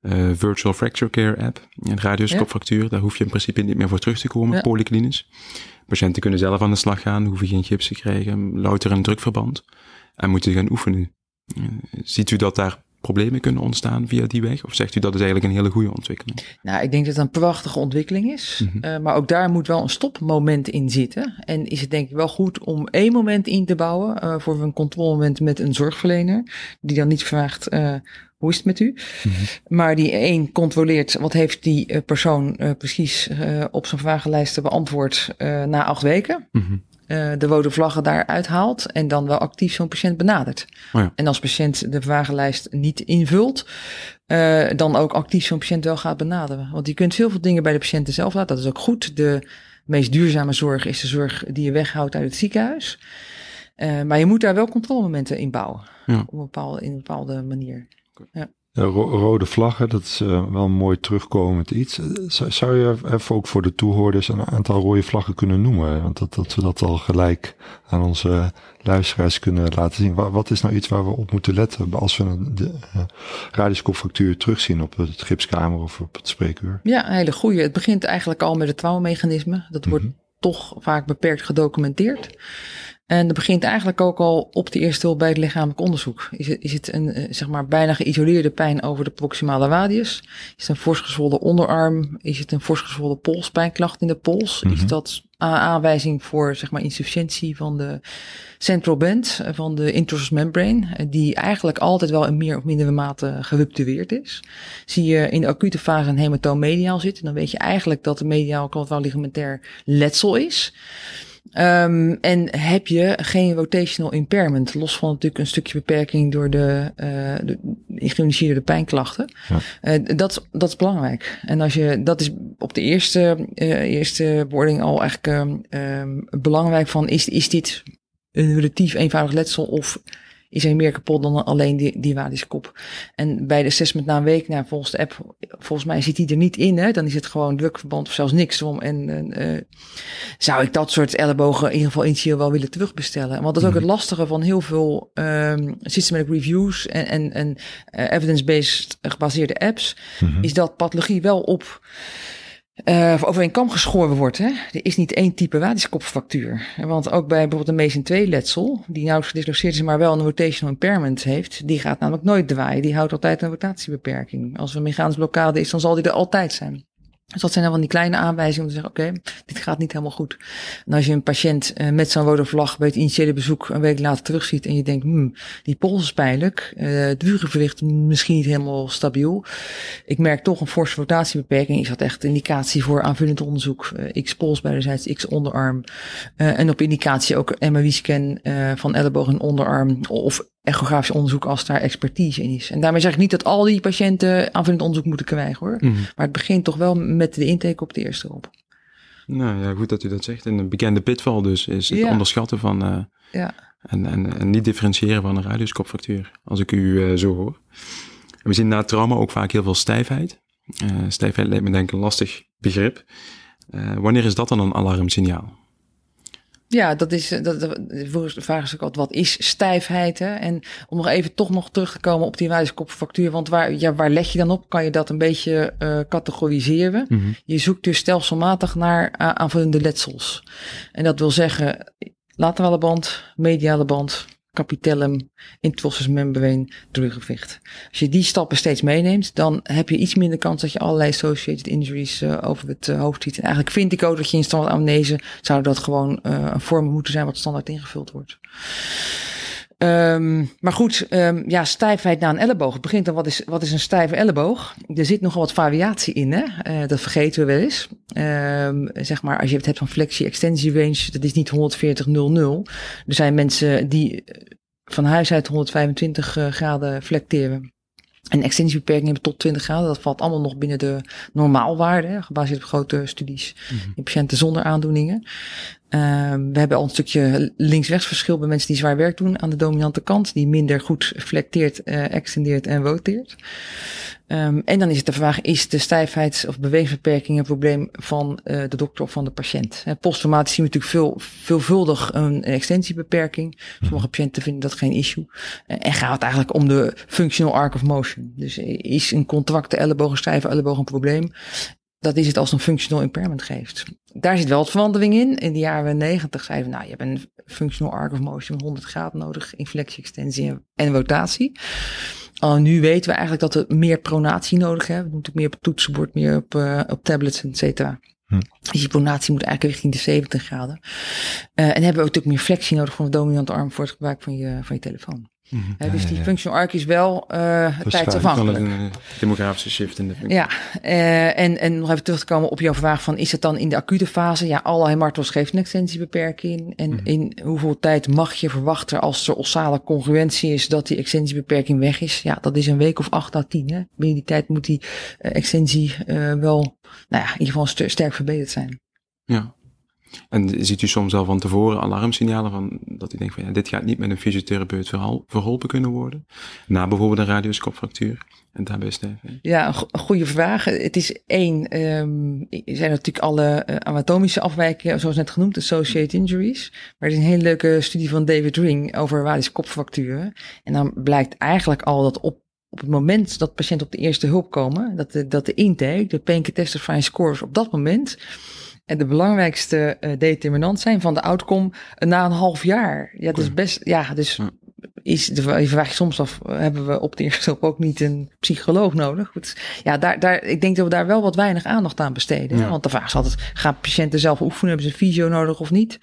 uh, Virtual Fracture Care app, een radioscoopfractuur, ja. daar hoef je in principe niet meer voor terug te komen, ja. polyklinisch. Patiënten kunnen zelf aan de slag gaan, hoeven geen gips te krijgen, louter een drukverband en moeten gaan oefenen. Ziet u dat daar problemen kunnen ontstaan via die weg? Of zegt u dat is eigenlijk een hele goede ontwikkeling? Nou, ik denk dat het een prachtige ontwikkeling is. Mm -hmm. uh, maar ook daar moet wel een stopmoment in zitten. En is het denk ik wel goed om één moment in te bouwen uh, voor een controlemoment met een zorgverlener. Die dan niet vraagt, uh, hoe is het met u? Mm -hmm. Maar die één controleert, wat heeft die persoon precies op zijn vragenlijsten beantwoord na acht weken? Mm -hmm uh, de rode vlaggen daaruit haalt en dan wel actief zo'n patiënt benadert. Oh ja. En als patiënt de vragenlijst niet invult, uh, dan ook actief zo'n patiënt wel gaat benaderen. Want je kunt heel veel dingen bij de patiënten zelf laten. Dat is ook goed. De meest duurzame zorg is de zorg die je weghoudt uit het ziekenhuis. Uh, maar je moet daar wel controlemomenten in bouwen. Ja. Op een bepaalde, in een bepaalde manier. Ja. Ro rode vlaggen, dat is uh, wel een mooi terugkomend iets. Zou je even ook voor de toehoorders een aantal rode vlaggen kunnen noemen? Want dat, dat we dat al gelijk aan onze luisteraars kunnen laten zien. Wat, wat is nou iets waar we op moeten letten als we een uh, radioscoopfactuur terugzien op het gipskamer of op het spreekuur? Ja, een hele goede. Het begint eigenlijk al met het traumamechanisme. Dat wordt mm -hmm. toch vaak beperkt gedocumenteerd. En dat begint eigenlijk ook al op de eerste hulp bij het lichamelijk onderzoek. Is het, is het een zeg maar bijna geïsoleerde pijn over de proximale radius? Is het een fors gezwollen onderarm? Is het een fors gezwollen polspijnklacht in de pols? Mm -hmm. Is dat aanwijzing voor zeg maar insufficiëntie van de central band van de interosseous membrane, die eigenlijk altijd wel in meer of mindere mate geruptueerd is. Zie je in de acute fase een hematoom mediaal zitten, dan weet je eigenlijk dat de mediaal quadraal ligamentair letsel is. Um, en heb je geen rotational impairment, los van natuurlijk een stukje beperking door de, uh, de geïnitieerde pijnklachten. Ja. Uh, dat, dat is belangrijk. En als je, dat is op de eerste, uh, eerste wording al eigenlijk um, belangrijk van, is, is dit een relatief eenvoudig letsel of is er meer kapot dan alleen die, die wadiskop. En bij de assessment na een week, nou, volgens de app, volgens mij zit die er niet in. Hè? Dan is het gewoon drukverband of zelfs niks om. En uh, zou ik dat soort ellebogen in ieder geval initieel wel willen terugbestellen. Want dat is ook het lastige van heel veel um, systematic reviews en, en, en uh, evidence-based gebaseerde apps. Mm -hmm. Is dat pathologie wel op uh, over een kam geschoren wordt. Hè? Er is niet één type wadiskopfractuur. Want ook bij bijvoorbeeld een Mason 2 letsel, die nauwelijks gedisloceerd is, maar wel een rotational impairment heeft, die gaat namelijk nooit draaien. Die houdt altijd een rotatiebeperking. Als er een mechanisch blokkade is, dan zal die er altijd zijn. Dus dat zijn dan van die kleine aanwijzingen om te zeggen, oké, dit gaat niet helemaal goed. En als je een patiënt uh, met zo'n rode vlag bij het initiële bezoek een week later terugziet en je denkt, hmm, die pols is pijnlijk, uh, het misschien niet helemaal stabiel. Ik merk toch een forse rotatiebeperking. Is dat echt indicatie voor aanvullend onderzoek? Uh, x pols bijzijds, x onderarm. en op indicatie ook MRI-scan van elleboog en onderarm of echografisch onderzoek als daar expertise in is. En daarmee zeg ik niet dat al die patiënten aanvullend onderzoek moeten krijgen hoor. Mm -hmm. Maar het begint toch wel met de intake op de eerste hulp. Nou ja, goed dat u dat zegt. En een bekende pitval dus is het Ja. onderschatten van uh, Ja. en, en, en niet differentiëren van een radiuskopfractuur, als ik u uh, zo hoor. En we zien na trauma ook vaak heel veel stijfheid. Uh, stijfheid lijkt me denk ik een lastig begrip. Wanneer is dat dan een alarmsignaal? Ja, dat is, dat, dat, de vraag is ook altijd, wat is stijfheid? Hè? En om nog even toch nog terug te komen op die wijskopfactuur, want waar, ja, waar leg je dan op? Kan je dat een beetje uh, categoriseren? Mhm. Mm -hmm. Je zoekt dus stelselmatig naar uh, aanvullende letsels. En dat wil zeggen, laterale band, mediale band, capitellum, interosseus membrane, teruggewicht. Als je die stappen steeds meeneemt, dan heb je iets minder kans dat je allerlei associated injuries uh, over het uh, hoofd ziet. En eigenlijk vind ik ook dat je in standaard amnese zou dat gewoon uh, een vorm moeten zijn wat standaard ingevuld wordt. Um, maar goed, um, ja, stijfheid na een elleboog. Het begint dan, wat is, wat is een stijve elleboog? Er zit nogal wat variatie in, hè? Uh, dat vergeten we wel eens. Um, zeg maar, als je het hebt van flexie-extensie range, dat is niet 140-0-0. Er zijn mensen die van huis uit 125 uh, graden flecteren. En extensiebeperking hebben tot 20 graden. Dat valt allemaal nog binnen de normaalwaarde, gebaseerd op grote studies -hmm. in patiënten zonder aandoeningen. Uh, we hebben al een stukje links-rechts verschil bij mensen die zwaar werk doen aan de dominante kant, die minder goed flecteert, uh, extendeert en roteert. Um, en dan is het de vraag, is de stijfheids- of bewegingsbeperking een probleem van uh, de dokter of van de patiënt? Posttraumatisch zien we natuurlijk veel, veelvuldig een extensiebeperking. Sommige patiënten vinden dat geen issue. Uh, en gaat het eigenlijk om de functional arc of motion. Dus is een contracte elleboog, een stijve elleboog een probleem? Dat is het als een functional impairment geeft. Daar zit wel wat verandering in. In de jaren negentig zeiden we, nou, je hebt een functional arc of motion 100 graden nodig, inflectie, extensie en rotatie. Uh, nu weten we eigenlijk dat we meer pronatie nodig hebben. We moeten meer op het toetsenbord, meer op, uh, op tablets, et cetera. Hm. Dus die pronatie moet eigenlijk richting de 70 graden. Uh, en hebben we ook natuurlijk meer flexie nodig van de dominante arm voor het gebruik van je, van je telefoon. Mm -hmm. He, dus die functional arc is wel uh, tijdsafhankelijk. Een demografische shift in de functie. Ja, uh, en, en nog even terug te komen op jouw vraag van is het dan in de acute fase? Ja, allerlei martels geeft een extensiebeperking. En -hmm. in hoeveel tijd mag je verwachten als er ossale congruentie is dat die extensiebeperking weg is? Ja, dat is een week of acht à tien. Hè? Binnen die tijd moet die extensie wel, nou ja, in ieder geval st sterk verbeterd zijn. Ja. En ziet u soms al van tevoren alarmsignalen van dat u denkt van ja, dit gaat niet met een fysiotherapeut verholpen kunnen worden? Na bijvoorbeeld een radiuskopfractuur en daarbij stijfheid? Ja, een goede vraag. Het is één, um, er zijn natuurlijk alle uh, anatomische afwijkingen, zoals net genoemd, associated injuries. Maar er is een hele leuke studie van David Ring over radiuskopfracturen. En dan blijkt eigenlijk al dat op op het moment dat patiënten op de eerste hulp komen, dat de, dat de intake, de pain catastrophe scores op dat moment en de belangrijkste uh, determinant zijn van de outcome uh, na een half jaar. Ja, dat is best, ja, dus is de, je vraagt soms af, hebben we op de eerste hulp ook niet een psycholoog nodig? Goed, ja, daar, daar, ik denk dat we daar wel wat weinig aandacht aan besteden. Ja. Want de vraag is altijd, gaan patiënten zelf oefenen? Hebben ze fysio nodig of niet?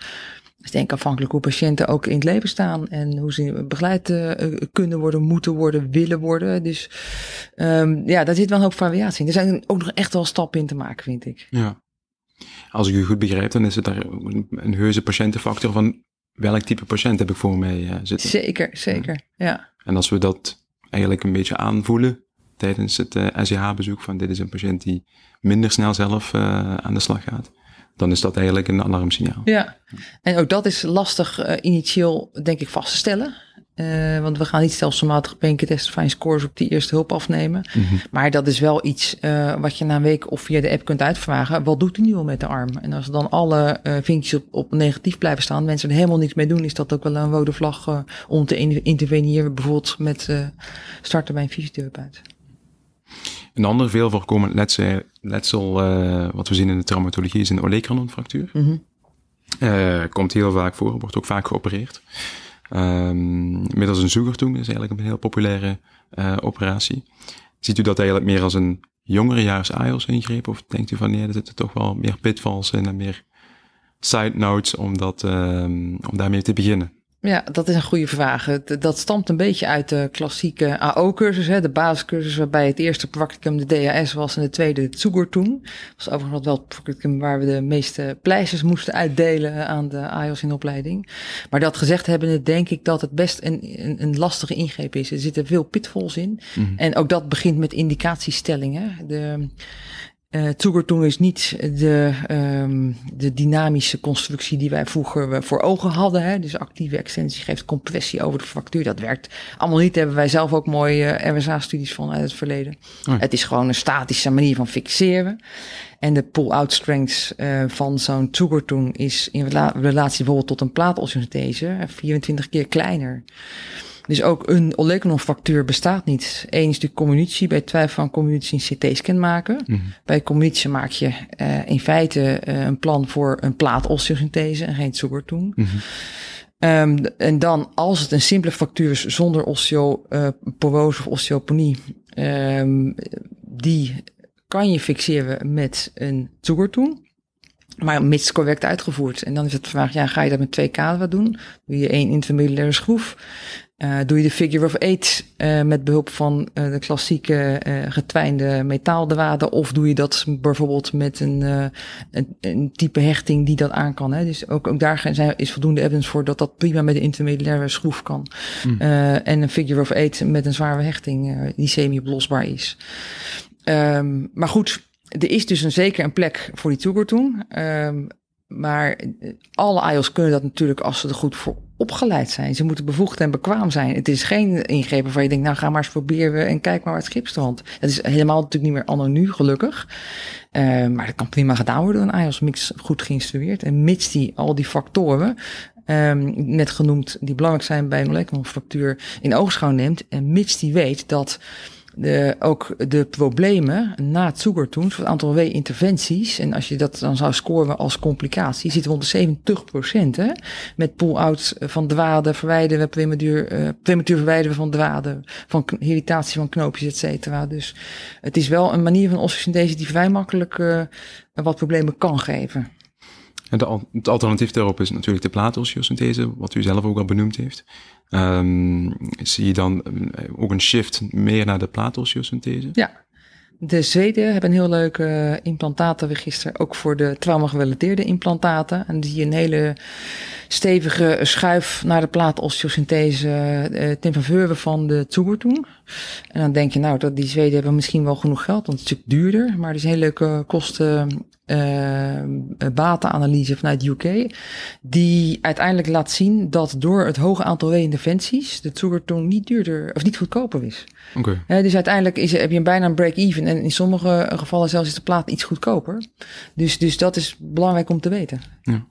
Dus denk afhankelijk hoe patiënten ook in het leven staan en hoe ze begeleid uh, kunnen worden, moeten worden, willen worden. Dus um, ja, daar zit wel een hoop variatie in. Er zijn ook nog echt wel stappen in te maken, vind ik. Ja. Als ik u goed begrijp, dan is het daar een heuse patiëntenfactor van welk type patiënt heb ik voor mij uh, zitten. Zeker, zeker, ja. ja. En als we dat eigenlijk een beetje aanvoelen tijdens het uh, SEH-bezoek van dit is een patiënt die minder snel zelf uh, aan de slag gaat, dan is dat eigenlijk een alarmsignaal. Ja, en ook dat is lastig uh, initieel denk ik vast te stellen. Uh, want we gaan niet stelselmatig painketestifying scores op die eerste hulp afnemen. Mm -hmm. Maar dat is wel iets uh, wat je na een week of via de app kunt uitvragen. Wat doet hij nu al met de arm? En als dan alle uh, vinkjes op, op, negatief blijven staan, mensen er helemaal niks mee doen, is dat ook wel een rode vlag om te in interveneren. Bijvoorbeeld met starten bij een fysiotherapeut. Een ander veel voorkomend letsel, letsel wat we zien in de traumatologie is een olecranonfractuur. Mm -hmm. komt heel vaak voor, wordt ook vaak geopereerd. Um, middels een zoegertoen is eigenlijk een heel populaire uh, operatie. Ziet u dat eigenlijk meer als een jongerejaars AIOS ingrepen? Of denkt u van nee, er zitten toch wel meer pitfalls in en meer side notes om, dat, um, om daarmee te beginnen? Ja, dat is een goede vraag. Dat stamt een beetje uit de klassieke AO-cursus, de basiscursus, waarbij het eerste practicum de DAS was en de tweede het Zugurtung. Dat was overigens wel het practicum waar we de meeste pleisters moesten uitdelen aan de AIOS in opleiding. Maar dat gezegd hebben, denk ik dat het best een, een, een lastige ingreep is. Er zitten veel pitfalls in. Mm -hmm. En ook dat begint met indicatiestellingen. De, uh, is niet de, um, de dynamische constructie die wij vroeger voor ogen hadden. Hè. Dus actieve extensie geeft compressie over de fractuur. Dat werkt allemaal niet. Daar hebben wij zelf ook mooie uh, RSA-studies van uit het verleden. Oh. Het is gewoon een statische manier van fixeren. En de pull-out strength uh, van zo'n Zugertung is in relatie bijvoorbeeld tot een plaatosteosynthese 24 keer kleiner. Dus ook een Olekanov-factuur bestaat niet. Eén is de communitie. Bij twijfel van communitie een CT-scan maken. Mm -hmm. Bij communitie maak je uh, in feite uh, een plan voor een plaatosteosynthese en geen. Mm -hmm. Um, en dan, als het een simpele factuur is zonder osteoporose uh, of osteoponie, um, die kan je fixeren met een Zugertung. Maar mits correct uitgevoerd. En dan is het de vraag, ja, ga je dat met twee kaden doen? Doe je één intermediaire schroef? Uh, doe je de figure of eight uh, met behulp van uh, de klassieke getwijnde metaaldraden? Of doe je dat bijvoorbeeld met een, een, een, type hechting die dat aan kan? Hè? Dus ook, ook daar zijn, is voldoende evidence voor dat dat prima met een intermediaire schroef kan. Mm. en een figure of eight met een zware hechting die semi-oplosbaar is. Um, maar goed, er is dus een, zeker een plek voor die toegertoen. Um, maar alle IOS kunnen dat natuurlijk als ze er goed voor opgeleid zijn. Ze moeten bevoegd en bekwaam zijn. Het is geen ingrepen waar je denkt, nou ga maar eens proberen en kijk maar waar het schip strandt. Dat is helemaal natuurlijk niet meer anno nu, gelukkig. Uh, maar dat kan prima gedaan worden door een IOS mix goed geïnstrueerd. En mits die al die factoren um, net genoemd, die belangrijk zijn bij een moleculenfractuur in oogschouw neemt. En mits die weet dat ook de problemen na het Zugertoen, het aantal W-interventies, en als je dat dan zou scoren als complicatie, zitten we rond de 70 procent, met pull-out van draden, verwijderen, prematuur, uh, prematuur verwijderen van draden, van irritatie van knoopjes, et cetera. Dus het is wel een manier van osteosynthese die vrij makkelijk uh, wat problemen kan geven. Het alternatief daarop is natuurlijk de plaatosteosynthese, wat u zelf ook al benoemd heeft. Um, zie je dan eh, ook een shift meer naar de plaatosteosynthese? Ja, de Zweden hebben een heel leuk uh, implantatenregister, ook voor de trauma-gerelateerde implantaten. En die een hele stevige schuif naar de plaatosteosynthese uh, ten faveur van de Zugertung. En dan denk je, nou, dat die Zweden hebben misschien wel genoeg geld, want het is natuurlijk duurder. Maar het is een hele leuke kosten uh, batenanalyse vanuit UK, die uiteindelijk laat zien dat door het hoge aantal reinterventies de Zugertung niet duurder of niet goedkoper is. Oké. Okay. Uh, dus uiteindelijk is, heb je bijna een break-even en in sommige gevallen zelfs is de plaat iets goedkoper. Dus, dus dat is belangrijk om te weten. Ja.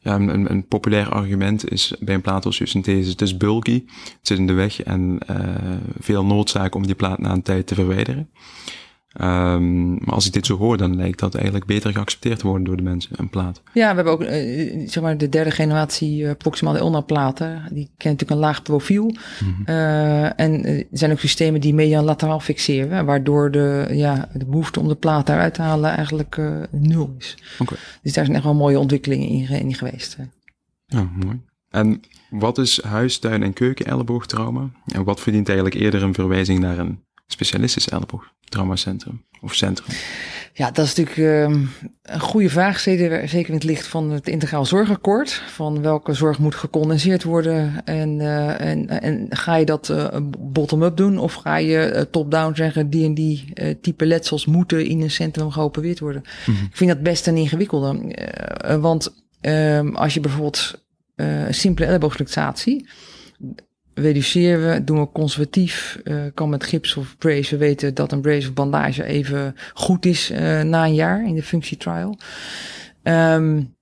Ja, een, een, populair argument is bij een plaatosteosynthese, het is bulky, het zit in de weg en uh, veel noodzaak om die plaat na een tijd te verwijderen. Um, maar als ik dit zo hoor, dan lijkt dat eigenlijk beter geaccepteerd worden door de mensen, een plaat. Ja, we hebben ook uh, zeg maar de derde generatie uh, proximal ulna platen. Die kennen natuurlijk een laag profiel. Mm -hmm. uh, en er zijn ook systemen die median lateraal fixeren, waardoor de, ja, de behoefte om de plaat eruit te halen eigenlijk nul is. Okay. Dus daar zijn echt wel mooie ontwikkelingen in, in geweest. Ja, mooi. En wat is huistuin- en keuken elleboogtrauma? En wat verdient eigenlijk eerder een verwijzing naar een specialistisch elleboogtraumacentrum of centrum? Ja, dat is natuurlijk um, een goede vraag, zeker, in het licht van het integraal zorgakkoord. Van welke zorg moet gecondenseerd worden en, uh, en, en ga je dat uh, bottom-up doen of ga je uh, top-down zeggen die en die type letsels moeten in een centrum geopereerd worden? Mm -hmm. Ik vind dat best een ingewikkelde, want um, als je bijvoorbeeld een simpele elleboogluxatie reduceren we, doen we conservatief, uh, kan met gips of brace. We weten dat een brace of bandage even goed is uh, na een jaar in de functietrial. Um,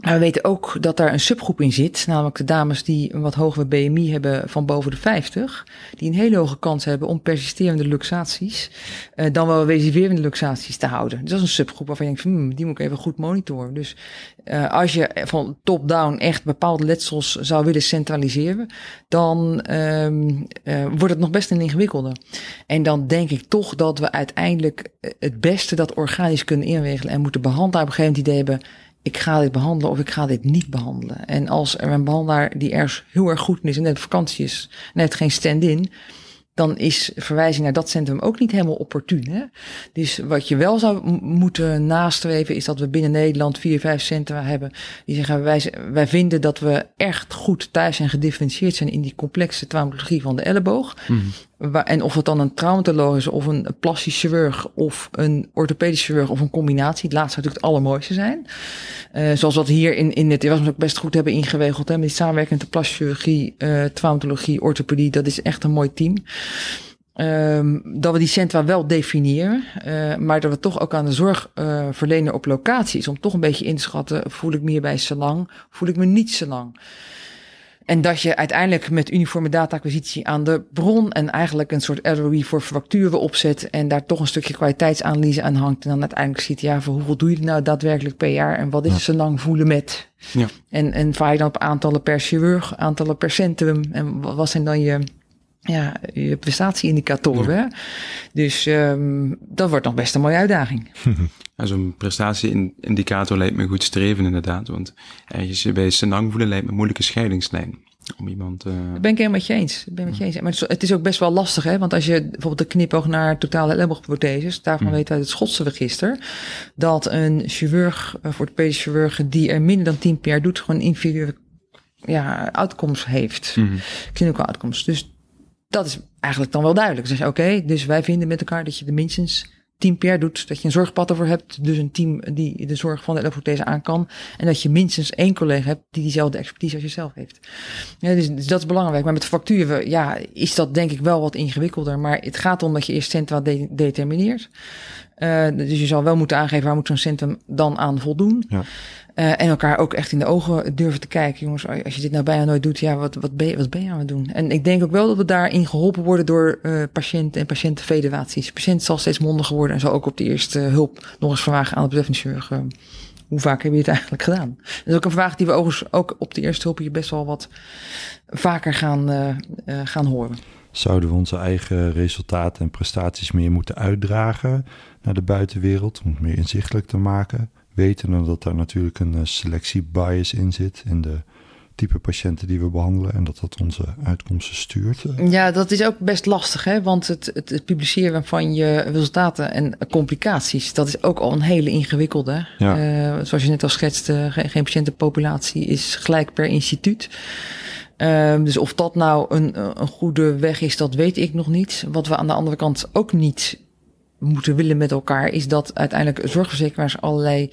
Maar we weten ook dat daar een subgroep in zit, namelijk de dames die een wat hogere BMI hebben van boven de 50, die een hele hoge kans hebben om persisterende luxaties uh, dan wel residuerende luxaties te houden. Dus dat is een subgroep waarvan je denkt, hmm, die moet ik even goed monitoren. Dus uh, als je van top-down echt bepaalde letsels zou willen centraliseren, dan um, uh, wordt het nog best een ingewikkelde. En dan denk ik toch dat we uiteindelijk het beste dat organisch kunnen inregelen en moeten behandelen op een gegeven moment idee hebben ik ga dit behandelen of ik ga dit niet behandelen. En als er een behandelaar die ergens heel erg goed is en net vakantie is, net geen stand-in, dan is verwijzing naar dat centrum ook niet helemaal opportun. Hè? Dus wat je wel zou moeten nastreven is dat we binnen Nederland vier, vijf centra hebben die zeggen wij, wij vinden dat we echt goed thuis en gedifferentieerd zijn in die complexe traumatologie van de elleboog. Mm. En of het dan een traumatoloog is of een plastisch chirurg of een orthopedisch chirurg of een combinatie. Het laatste natuurlijk het allermooiste zijn. Uh, zoals wat hier in, in het Erasmus ook best goed hebben ingewegeld. Hè, met die samenwerking de plastische chirurgie, uh, traumatologie, orthopedie. Dat is echt een mooi team. Um, dat we die centra wel definiëren, uh, maar dat we toch ook aan de zorgverlener op locatie is om toch een beetje in te schatten, voel ik me hierbij zo lang, voel ik me niet zo lang. En dat je uiteindelijk met uniforme data-acquisitie aan de bron en eigenlijk een soort ROI voor facturen opzet en daar toch een stukje kwaliteitsanalyse aan hangt. En dan uiteindelijk ziet, ja, voor hoeveel doe je nou daadwerkelijk per jaar en wat is ja. zo lang voelen met? Ja. En, en vaar je dan op aantallen per chirurg, aantallen per centrum en wat zijn dan je, ja, je prestatieindicatoren? Ja. Dus um, dat wordt nog best een mooie uitdaging. Ja, Zo'n prestatieindicator lijkt me goed streven inderdaad. Want ergens bij Senang voelen lijkt me een moeilijke scheidingslijn. Om iemand... Uh... Dat ben ik helemaal met je eens. ben met je eens. Maar het is ook best wel lastig, hè? Want als je bijvoorbeeld de knipoog naar totale elleboogprotheses, daarvan mm. weten we uit het Schotse register, dat een chirurg, voor de orthopedisch chirurg, die er minder dan 10 per jaar doet, gewoon inferieure ja, outcomes heeft. Mm. Clinical outcomes. Dus dat is eigenlijk dan wel duidelijk. Dus oké, dus wij vinden met elkaar dat je de minstens 10 per doet, dat je een zorgpad ervoor hebt, dus een team die de zorg van de elektroprothese aan kan. En dat je minstens één collega hebt die diezelfde expertise als jezelf heeft. Ja, dus, dus, dat is belangrijk. Maar met facturen, ja, is dat denk ik wel wat ingewikkelder. Maar het gaat om dat je eerst centra de determineert. Uh, dus je zal wel moeten aangeven waar moet zo'n centrum dan aan voldoen. Ja. Uh, en elkaar ook echt in de ogen durven te kijken. Jongens, als je dit nou bijna nooit doet, ja, wat, wat, ben, je, wat ben je aan het doen? En ik denk ook wel dat we daarin geholpen worden door uh, patiënten en patiëntenfederaties. De patiënt zal steeds mondiger worden en zal ook op de eerste hulp nog eens vragen aan de betreffende uh, hoe vaak heb je het eigenlijk gedaan? Dat is ook een vraag die we overigens ook op de eerste hulp hier best wel wat vaker gaan, gaan horen. Zouden we onze eigen resultaten en prestaties meer moeten uitdragen naar de buitenwereld om het meer inzichtelijk te maken? Weten dat daar natuurlijk een eh, selectiebias in zit in de type patiënten die we behandelen en dat dat onze uitkomsten stuurt. Ja, dat is ook best lastig, hè? want het, het, het publiceren van je resultaten en complicaties, dat is ook al een hele ingewikkelde. Ja. Uh, zoals je net al schetste, geen, geen patiëntenpopulatie is gelijk per instituut. Uh, dus of dat nou een, een goede weg is, dat weet ik nog niet. Wat we aan de andere kant ook niet moeten willen met elkaar, is dat uiteindelijk zorgverzekeraars allerlei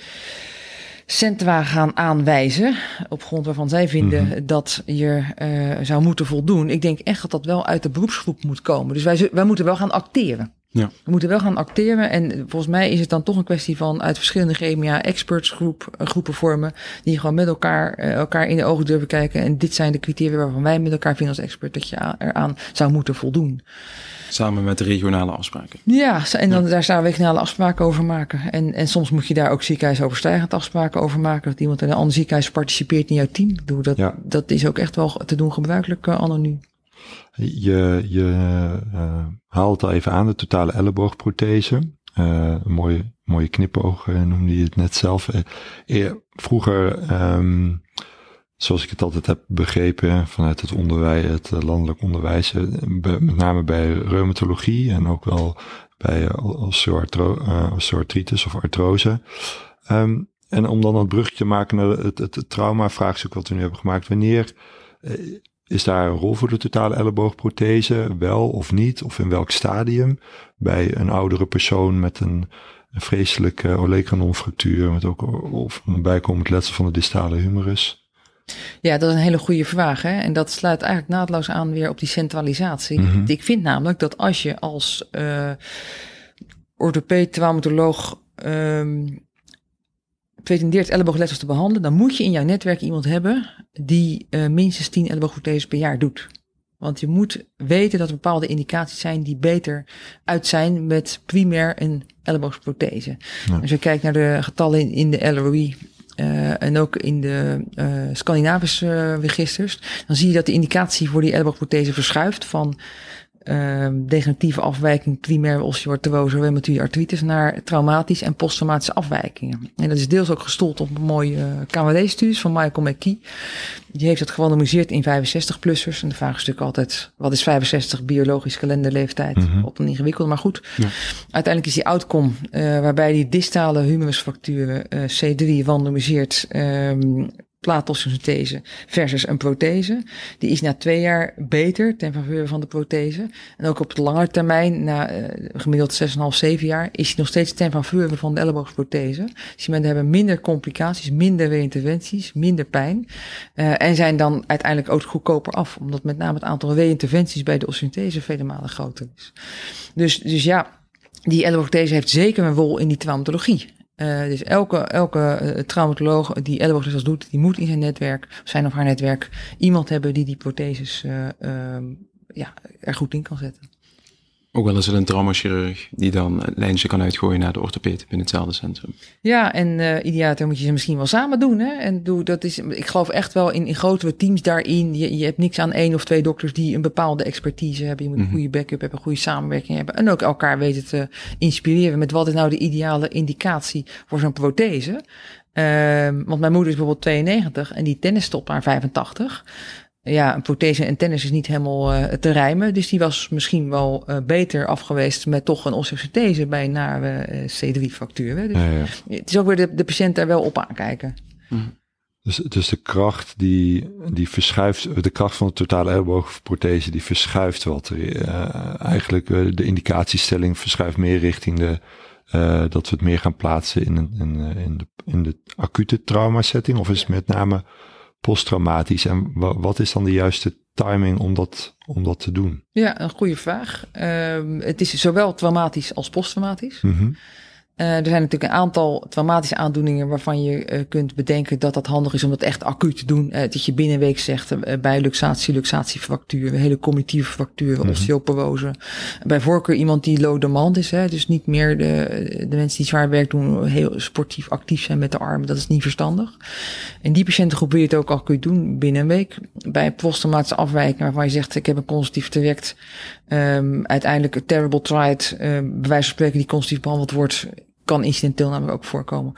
centra gaan aanwijzen. Op grond waarvan zij vinden mm -hmm. dat je uh, zou moeten voldoen. Ik denk echt dat dat wel uit de beroepsgroep moet komen. Dus wij, wij moeten wel gaan acteren. Ja. We moeten wel gaan acteren. En volgens mij is het dan toch een kwestie van uit verschillende gremia expertsgroep, uh, groepen vormen. Die gewoon met elkaar, uh, elkaar in de ogen durven kijken. En dit zijn de criteria waarvan wij met elkaar vinden als expert dat je eraan zou moeten voldoen. Samen met de regionale afspraken. Ja, en dan, daar we regionale afspraken over maken. En, en soms moet je daar ook ziekenhuisoverstijgend afspraken over maken. Dat iemand in een ander ziekenhuis participeert in jouw team. Doe dat, ja. dat is ook echt wel te doen gebruikelijk uh, anoniem. Je, je uh, haalt al even aan de totale elleboogprothese. Uh, een mooie, mooie knipoog noemde je het net zelf. vroeger um, zoals ik het altijd heb begrepen vanuit het onderwijs, het landelijk onderwijs, eh, met name bij reumatologie en ook wel bij eh, osteoartritis of artrose. Um, en om dan het brugje te maken naar het, het, trauma-vraagstuk wat we nu hebben gemaakt, wanneer is daar een rol voor de totale elleboogprothese, wel of niet, of in welk stadium, bij een oudere persoon met een, een vreselijke olecranonfractuur, met ook of een bijkomend letsel van de distale humerus? Ja, dat is een hele goede vraag. Hè? En dat sluit eigenlijk naadloos aan weer op die centralisatie. Mm -hmm. Ik vind namelijk dat als je als uh, orthopeed, traumatoloog, um, pretendeert elleboogletsels te behandelen, dan moet je in jouw netwerk iemand hebben die uh, minstens 10 elleboogprotheses per jaar doet. Want je moet weten dat er bepaalde indicaties zijn die beter uit zijn met primair een elleboogprothese. Als je kijkt naar de getallen in, in de LROI, uh, en ook in de uh, Scandinavische uh, registers, dan zie je dat de indicatie voor die elleboogprothese verschuift van degeneratieve afwijking, primaire osteoartrose, reumatoïde artritis, naar traumatisch en posttraumatische afwijkingen. En dat is deels ook gestoeld op mooie uh, KWD-studies van Michael McKee. Die heeft dat gerandomiseerd in 65-plussers. En de vraag is natuurlijk altijd, wat is 65 biologisch kalenderleeftijd? Mm -hmm. Op een ingewikkelde, maar goed. Ja. Uiteindelijk is die outcome, uh, waarbij die distale humerusfracturen uh, C3 randomiseert, um, plaatossynthese versus een prothese. Die is na twee jaar beter ten faveur van de prothese. En ook op de lange termijn, na uh, gemiddeld 6,5, 7 jaar, is die nog steeds ten faveur van de elleboogprothese. Dus mensen hebben minder complicaties, minder reinterventies, minder pijn. Uh, en zijn dan uiteindelijk ook goedkoper af. Omdat met name het aantal reinterventies bij de ossynthese vele malen groter is. Dus, dus ja, die elleboogprothese heeft zeker een rol in die traumatologie. Uh, dus elke, elke uh, traumatoloog die ellebooglessen doet, die moet in zijn netwerk, zijn of haar netwerk, iemand hebben die die protheses uh, ja, er goed in kan zetten. Ook wel eens een traumachirurg die dan een lijntje kan uitgooien naar de orthopeed binnen hetzelfde centrum. Ja, en uh, ideater moet je ze misschien wel samen doen. Hè? En doe, dat is, ik geloof echt wel in, in grotere teams daarin. Je, je hebt niks aan één of twee dokters die een bepaalde expertise hebben. Je moet een mm -hmm. goede backup hebben, een goede samenwerking hebben. En ook elkaar weten te inspireren met wat is nou de ideale indicatie voor zo'n prothese. Uh, want mijn moeder is bijvoorbeeld 92 en die tennis stopt aan 85 ja, een prothese en tennis is niet helemaal uh, te rijmen. Dus die was misschien wel uh, beter afgeweest met toch een osteosynthese bij een nare uh, C3-factuur. Dus ja, ja. het is ook weer de, de patiënt daar wel op aankijken. Mm. Dus, dus de kracht die, die verschuift, de kracht van de totale elleboogprothese, die verschuift wat. eigenlijk de indicatiestelling verschuift meer richting de, dat we het meer gaan plaatsen in, een, in, in, de, in de acute traumasetting. Of is het met name posttraumatisch? En wat is dan de juiste timing om dat, om dat te doen? Ja, een goede vraag. Uh, het is zowel traumatisch als posttraumatisch. Mm -hmm. Uh, er zijn natuurlijk een aantal traumatische aandoeningen waarvan je uh, kunt bedenken dat dat handig is om dat echt acuut te doen. Uh, dat je binnen een week zegt bij luxatie, luxatiefractuur, hele cognitieve fracturen, -hmm. osteoporose. Bij voorkeur iemand die low demand is, hè, dus niet meer de, de mensen die zwaar werk doen, heel sportief actief zijn met de armen. Dat is niet verstandig. En die patiënten wil je het ook acuut doen binnen een week. Bij posttraumatische afwijking waarvan je zegt ik heb een consultief traject, um, uiteindelijk een terrible tried, uh, bij wijze van spreken die consultief behandeld wordt kan incidenteel namelijk ook voorkomen.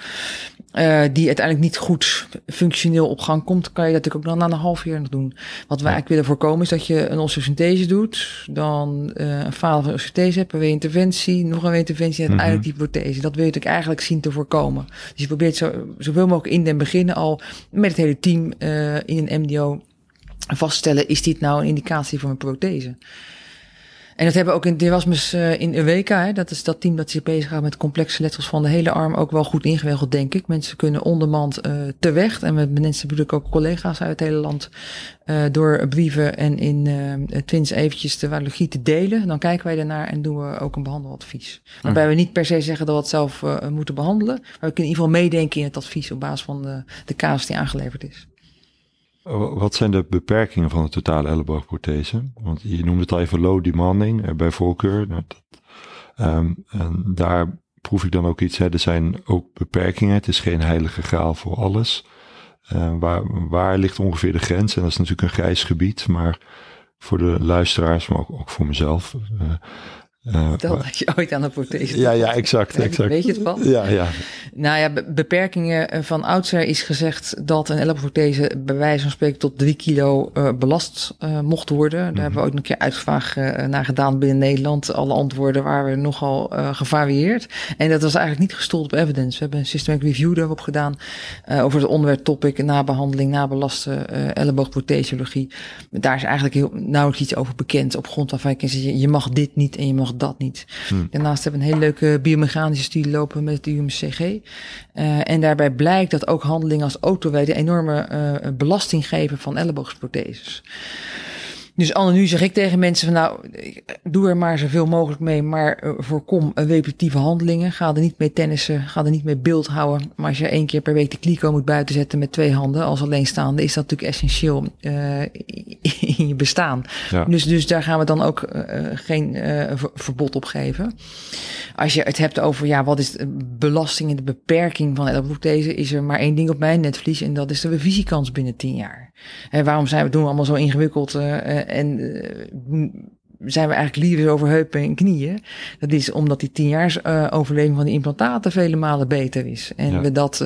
Uh, die uiteindelijk niet goed functioneel op gang komt, kan je dat natuurlijk ook dan na een half jaar nog doen. Wat wij eigenlijk willen voorkomen is dat je een osteosynthese doet, dan uh, een falen van osteosynthese hebt, een interventie, nog een interventie en uiteindelijk die prothese. Dat wil je natuurlijk eigenlijk zien te voorkomen. Dus je probeert zo, zoveel mogelijk in den beginnen al met het hele team uh, in een MDO vaststellen, is dit nou een indicatie voor een prothese? En dat hebben we ook in Erasmus uh, in Eureka. Hè, dat is dat team dat zich bezighoudt met complexe letsels van de hele arm. Ook wel goed ingewegeld, denk ik. Mensen kunnen ondermand uh, te weg. En met mensen bedoel ik ook collega's uit het hele land. Uh, door brieven en in twins eventjes de radiologie te delen. Dan kijken wij daarnaar en doen we ook een behandeladvies. Waarbij we niet per se zeggen dat we het zelf moeten behandelen. Maar we kunnen in ieder geval meedenken in het advies op basis van de, de casus die aangeleverd is. Wat zijn de beperkingen van de totale elleboogprothese? Want je noemde het al even low demanding uh, bij voorkeur. Nou, um, en daar proef ik dan ook iets. Er zijn ook beperkingen. Het is geen heilige graal voor alles. Uh, waar, waar ligt ongeveer de grens? En dat is natuurlijk een grijs gebied, maar voor de luisteraars, maar ook, voor mezelf. Uh, uh, dat je ooit aan de prothese Ja, ja, exact, exact. Weet je het van? Ja, ja. Nou ja, beperkingen van oudsher is gezegd dat een elleboogprothese bij wijze van spreken tot drie kilo uh, belast uh, mocht worden. Daar mm -hmm. hebben we ook nog een keer uitvraag naar gedaan binnen Nederland. Alle antwoorden waren nogal gevarieerd. En dat was eigenlijk niet gestoeld op evidence. We hebben een systematic review daarop gedaan over het onderwerp topic nabehandeling, nabelaste elleboogprothesiologie. Daar is eigenlijk heel nauwelijks iets over bekend op grond waarvan je kan zeggen, je mag dit niet en je mag dat niet. Hmm. Daarnaast hebben we een hele leuke biomechanische studie lopen met de UMCG. Uh, en daarbij blijkt dat ook handelingen als autowijden enorme uh, belasting geven van elleboogprotheses. Dus Anne, nu zeg ik tegen mensen van nou, doe er maar zoveel mogelijk mee, maar uh, voorkom repetitieve handelingen. Ga er niet mee tennissen, ga er niet mee beeld houden. Maar als je één keer per week de kliko moet buitenzetten met twee handen als alleenstaande, is dat natuurlijk essentieel uh, in je bestaan. Ja. Dus, dus daar gaan we dan ook uh, geen verbod op geven. Als je het hebt over ja, wat is de belasting en de beperking van elleboogprothese, is er maar één ding op mijn netvlies en dat is de revisiekans binnen tien jaar. En waarom zijn we doen we allemaal zo ingewikkeld en uh, zijn we eigenlijk liever over heupen en knieën? Dat is omdat die tien jaar uh, overleving van die implantaten vele malen beter is. En ja. we dat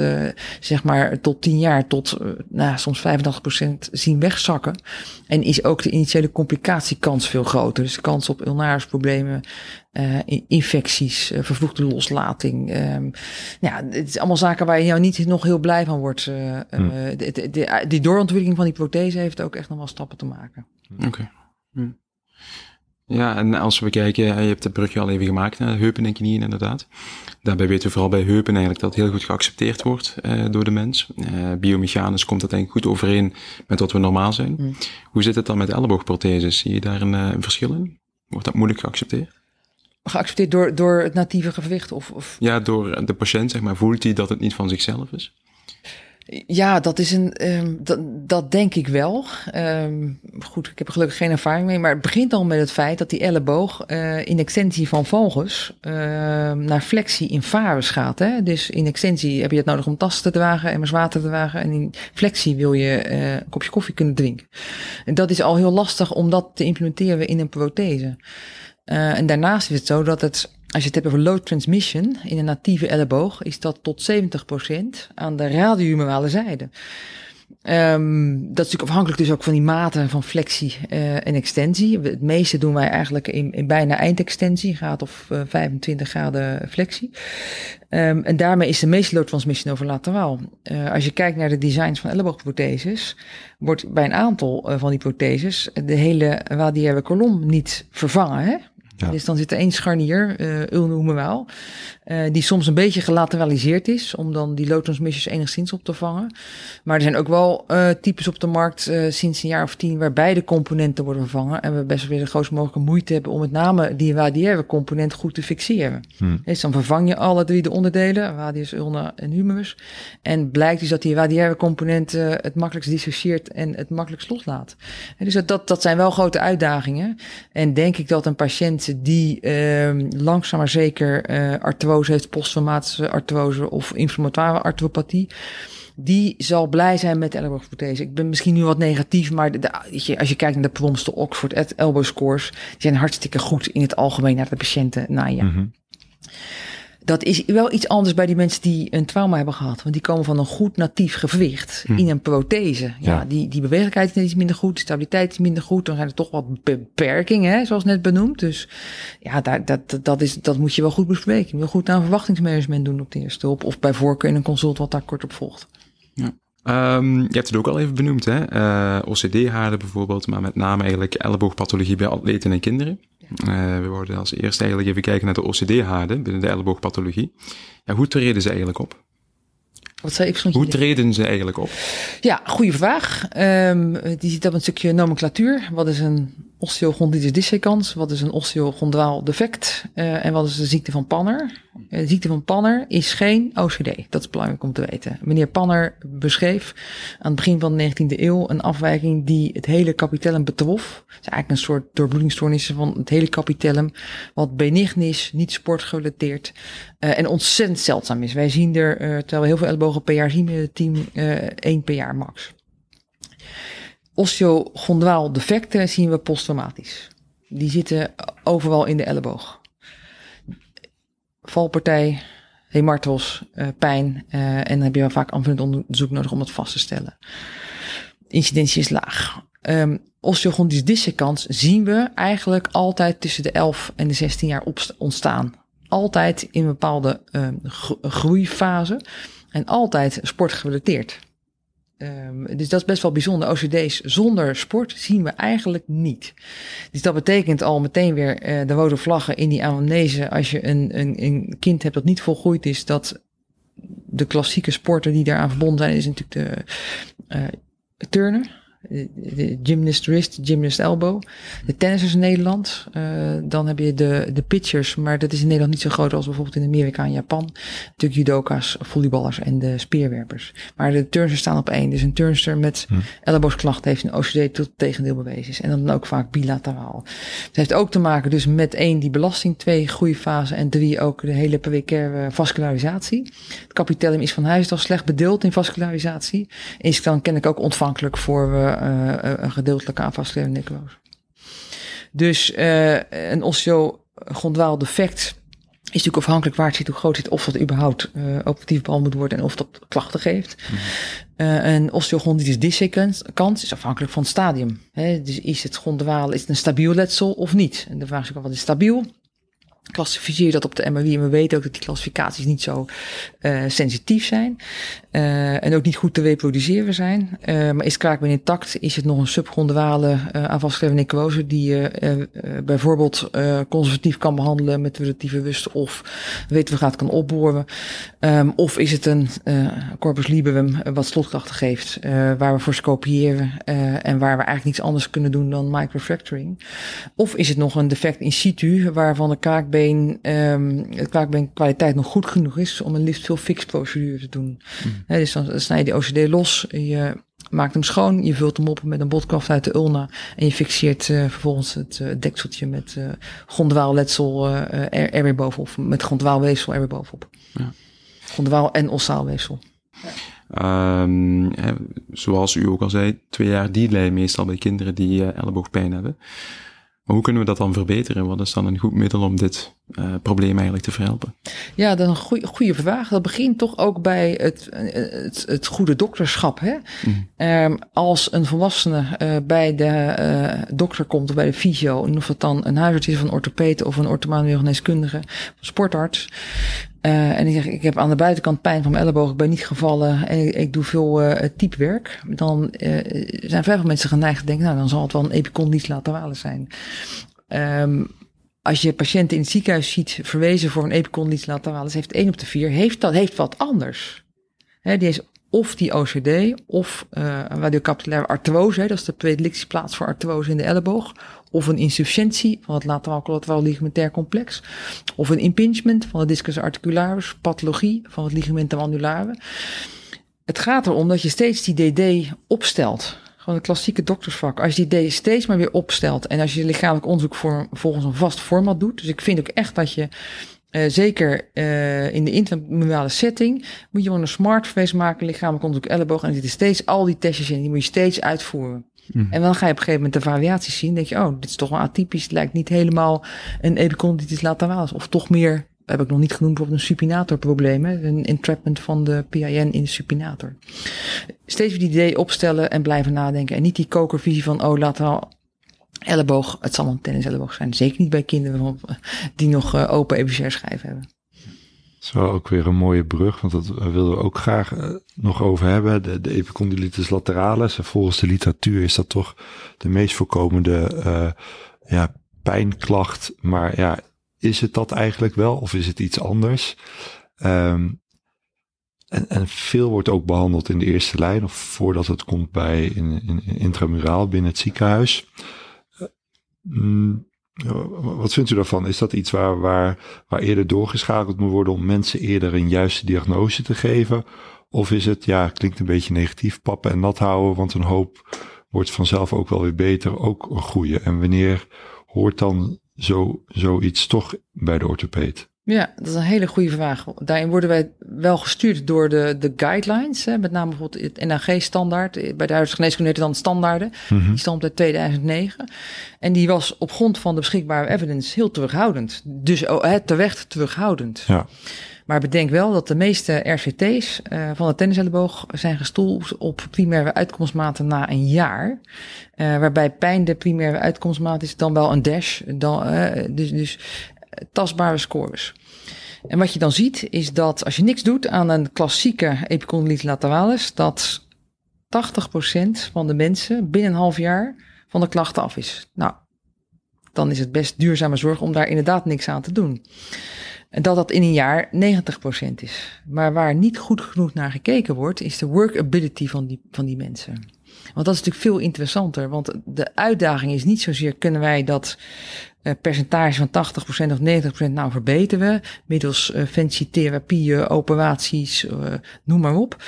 zeg maar tot tien jaar tot nou, soms 85% zien wegzakken. En is ook de initiële complicatiekans veel groter. Dus de kans op ulnarisproblemen, uh, infecties, uh, vervroegde loslating. Um, ja, het is allemaal zaken waar je nou niet nog heel blij van wordt. Uh, hmm. de, de, de, die doorontwikkeling van die prothese heeft ook echt nog wel stappen te maken. Oké. Okay. Hmm. Ja, en als we kijken, je hebt de brugje al even gemaakt naar heupen en knieën inderdaad. Daarbij weten we vooral bij heupen eigenlijk dat het heel goed geaccepteerd wordt uh, door de mens. Uh, biomechanisch komt dat eigenlijk goed overeen met wat we normaal zijn. Mm. Hoe zit het dan met elleboogprotheses? Zie je daar een, uh, een verschil in? Wordt dat moeilijk geaccepteerd? geaccepteerd door, door het natieve gewicht? Of, of? Ja, door de patiënt, zeg maar. Voelt hij dat het niet van zichzelf is? Ja, dat is een. Um, dat, dat denk ik wel. Um, goed, ik heb er gelukkig geen ervaring mee. Maar het begint al met het feit dat die elleboog uh, in extensie van valgus uh, naar flexie in varus gaat. Hè? Dus in extensie heb je het nodig om tassen te dragen, emmers water te dragen. En in flexie wil je uh, een kopje koffie kunnen drinken. En dat is al heel lastig om dat te implementeren in een prothese. Uh, en daarnaast is het zo dat het, als je het hebt over low transmission in een natieve elleboog, is dat tot 70% aan de radiohumerale zijde. Um, dat is natuurlijk afhankelijk dus ook van die maten van flexie uh, en extensie. Het meeste doen wij eigenlijk in, in bijna eindextensie, gaat of uh, 25 graden flexie. Um, en daarmee is de meeste load transmission over lateraal. Uh, als je kijkt naar de designs van elleboogprotheses, wordt bij een aantal van die protheses de hele radiaire kolom niet vervangen. Hè? Ja. Dus dan zit er één scharnier, uh, wel, uh, die soms een beetje gelateraliseerd is, om dan die loodtransmissies enigszins op te vangen. Maar er zijn ook wel uh, types op de markt uh, sinds een jaar of tien waar beide componenten worden vervangen. En we best wel weer de grootste mogelijke moeite hebben om met name die radiaire component goed te fixeren. Hmm. Dus dan vervang je alle drie de onderdelen, radius, ulna en humerus. En blijkt dus dat die radiaire component het makkelijkst dissocieert en het makkelijkst loslaat. En dus dat, dat, dat zijn wel grote uitdagingen. En denk ik dat een patiënt die uh, langzaam maar zeker uh, artrose heeft, posttraumatische artrose of inflammatoire artropathie, die zal blij zijn met de elleboogprothese. Ik ben misschien nu wat negatief, maar de, de, als je kijkt naar de promste Oxford elbow scores, die zijn hartstikke goed in het algemeen naar de patiënten nou, ja. -hmm. Dat is wel iets anders bij die mensen die een trauma hebben gehad. Want die komen van een goed natief gewicht hm. in een prothese. Ja, ja, Die, die beweeglijkheid is iets minder goed, de stabiliteit is minder goed. Dan zijn er toch wat beperkingen, hè, zoals net benoemd. Dus ja, daar, dat, dat, is, dat moet je wel goed bespreken. Je wil goed aan verwachtingsmanagement doen op de eerste hulp. Of bij voorkeur in een consult wat daar kort op volgt. Ja. Um, je hebt het ook al even benoemd, hè? Uh, eh, OCD-haarden bijvoorbeeld, maar met name eigenlijk elleboogpathologie bij atleten en kinderen. Uh, we worden als eerste eigenlijk even kijken naar de OCD-haarden binnen de elleboogpathologie. Ja, hoe treden ze eigenlijk op? Wat zei ik Hoe treden ze eigenlijk op? Ja, goede vraag. Um, die ziet op een stukje nomenclatuur. Wat is een osteochondritis dissecans? Wat is een osteochondraal defect? Uh, en wat is de ziekte van Panner? Uh, de ziekte van Panner is geen OCD. Dat is belangrijk om te weten. Meneer Panner beschreef aan het begin van de 19e eeuw een afwijking die het hele capitellum betrof. Het is eigenlijk een soort doorbloedingsstoornis van het hele capitellum. Wat benign is, niet sportgerelateerd uh, en ontzettend zeldzaam is. Wij zien er, terwijl we heel veel ellebogen per jaar zien, het team één per jaar max osteochondraal defecten zien we posttraumatisch. Die zitten overal in de elleboog. Valpartij, hemartos, uh, pijn. Uh, en dan heb je vaak aanvullend onderzoek nodig om dat vast te stellen. Incidentie is laag. Um, osteochondritis dissecans zien we eigenlijk altijd tussen de 11 en de 16 jaar ontstaan. Altijd in een bepaalde uh, groeifase en altijd sportgerelateerd. Um, dus dat is best wel bijzonder. OCD's zonder sport zien we eigenlijk niet. Dus dat betekent al meteen weer uh, de rode vlaggen in die anamnese. Als je een, een, een kind hebt dat niet volgroeid is, dat de klassieke sporten die daaraan verbonden zijn, is natuurlijk de uh, turnen. De gymnast wrist, gymnast elbow. De tennissers in Nederland. Uh, dan heb je de, de pitchers, maar dat is in Nederland niet zo groot als bijvoorbeeld in Amerika en Japan. Natuurlijk judoka's, volleyballers en de speerwerpers. Maar de turnsters staan op één. Dus een turnster met hm. elleboosklachten heeft een OCD tot het tegendeel bewezen. En dan ook vaak bilateraal. Het heeft ook te maken dus met één, die belasting, twee, groeifase en drie, ook de hele pervecare vascularisatie. Het capitellum is van huis al slecht bedeeld in vascularisatie. Is dan ken ik ook ontvankelijk voor uh, een gedeeltelijke aanvastlevende necrose. Dus uh, een osteogondwaal defect is natuurlijk afhankelijk waar het zit, hoe groot het of dat überhaupt uh, operatief behandeld moet worden en of dat klachten geeft. Mm uh, een osteochondritis dissecans is afhankelijk van het stadium. He, dus is het gondwaal, is het een stabiel letsel of niet? En de vraag is ook wat is stabiel? Klassificeer dat op de MRI. En we weten ook dat die klassificaties niet zo uh, sensitief zijn. Uh, en ook niet goed te reproduceren zijn. Uh, maar is kraakbeen intact? Is het nog een subgrondwale uh, aanvalsgegeven necrose die je bijvoorbeeld conservatief kan behandelen met relatieve rust of weten we gaat kan opboren? Um, of is het een corpus liberum wat slotklachten geeft waar we voor scopiëren en waar we eigenlijk niets anders kunnen doen dan microfracturing? Of is het nog een defect in situ waarvan de kraak kraakbeen, um, het kwaliteit nog goed genoeg is om een lift veel fix procedure te doen. Mm. dus dan snij je die OCD los, je maakt hem schoon, je vult hem op met een botkracht uit de ulna en je fixeert uh, vervolgens het uh, dekseltje met uh, grondwaalletsel er, er weer bovenop, met grondwaalweefsel er weer bovenop. Ja. Grondwaal en ossaalweefsel. Ja. Um, hè, zoals u ook al zei, twee jaar delay meestal bij kinderen die elleboogpijn hebben. Maar hoe kunnen we dat dan verbeteren? Wat is dan een goed middel om dit uh, probleem eigenlijk te verhelpen? Ja, dat is een goede, goede vraag. Dat begint toch ook bij het, het, het goede dokterschap. Hè? Mm. Um, als een volwassene uh, bij de uh, dokter komt of bij de fysio, en of het dan een huisarts is of een orthopeet of een orthomanueel geneeskundige, sportarts, en ik zeg, ik heb aan de buitenkant pijn van mijn elleboog, ik ben niet gevallen en ik, ik doe veel typewerk. Dan zijn veel mensen geneigd te denken, nou dan zal het wel een epicondylis laterale zijn. Um, als je patiënten in het ziekenhuis ziet verwezen voor een epicondylis lateralis, heeft 1 op de 4 heeft dat heeft wat anders. He, die is of die OCD, of uh, radiocapillaire artrose, dat is de predilectieplaats voor artrose in de elleboog, of een insufficiëntie van het lateraal collateraal ligamentair complex, of een impingement van de discus articularis, pathologie van het ligamenten annulare. Het gaat erom dat je steeds die DD opstelt. Gewoon een klassieke doktersvak. Als je die steeds maar weer opstelt en als je lichamelijk onderzoek voor, volgens een vast format doet. Dus ik vind ook echt dat je uh, zeker uh, in de intramurale setting moet je gewoon een smart maken, lichamelijk onderzoek elleboog. En er zitten steeds al die testjes in, die moet je steeds uitvoeren. Mm. En dan ga je op een gegeven moment de variaties zien. denk je, oh, dit is toch wel atypisch. Het lijkt niet helemaal een epicondylitis lateralis. Of toch meer, heb ik nog niet genoemd, bijvoorbeeld een supinatorprobleem. Een entrapment van de PIN in de supinator. Steeds weer die idee opstellen en blijven nadenken. En niet die kokervisie van, oh, lateraal elleboog. Het zal een tennis elleboog zijn. Zeker niet bij kinderen die nog uh, open epicer schijven hebben. Zo ook weer een mooie brug, want dat willen we ook graag nog over hebben. De, de epicondylitis lateralis. volgens de literatuur is dat toch de meest voorkomende ja, pijnklacht. Maar ja, is het dat eigenlijk wel of is het iets anders? Um, en, en, veel wordt ook behandeld in de eerste lijn of voordat het komt bij in, in, in intramuraal binnen het ziekenhuis. Mm, wat vindt u daarvan? Is dat iets waar, waar, waar eerder doorgeschakeld moet worden om mensen eerder een juiste diagnose te geven? Of is het, ja, klinkt een beetje negatief, pappen en nat houden, want een hoop wordt vanzelf ook wel weer beter, ook een goede. En wanneer hoort dan zo, zoiets toch bij de orthopeed? Ja, dat is een hele goede vraag. Daarin worden wij wel gestuurd door de, de guidelines. Hè, met name bijvoorbeeld het NAG-standaard. Bij de het dan standaarden. Mm Die stond uit 2009. En die was op grond van de beschikbare evidence heel terughoudend. Dus oh, terecht terughoudend. Ja. Maar bedenk wel dat de meeste RCT's uh, van de tenniselleboog zijn gestoeld op primaire uitkomstmaten na een jaar. Uh, waarbij pijn de primaire uitkomstmaat is dan wel een dash. Dan, uh, dus, dus tastbare scores. En wat je dan ziet is dat als je niks doet aan een klassieke epicondylitis lateralis, dat 80% van de mensen binnen een half jaar van de klachten af is. Nou, dan is het best duurzame zorg om daar inderdaad niks aan te doen. En dat dat in een jaar 90% is. Maar waar niet goed genoeg naar gekeken wordt, is de workability van die, van die mensen. Want dat is natuurlijk veel interessanter. Want de uitdaging is niet zozeer kunnen wij dat uh, percentage van 80% of 90% nou verbeteren. Middels uh, fancy therapieën, operaties, uh, noem maar op.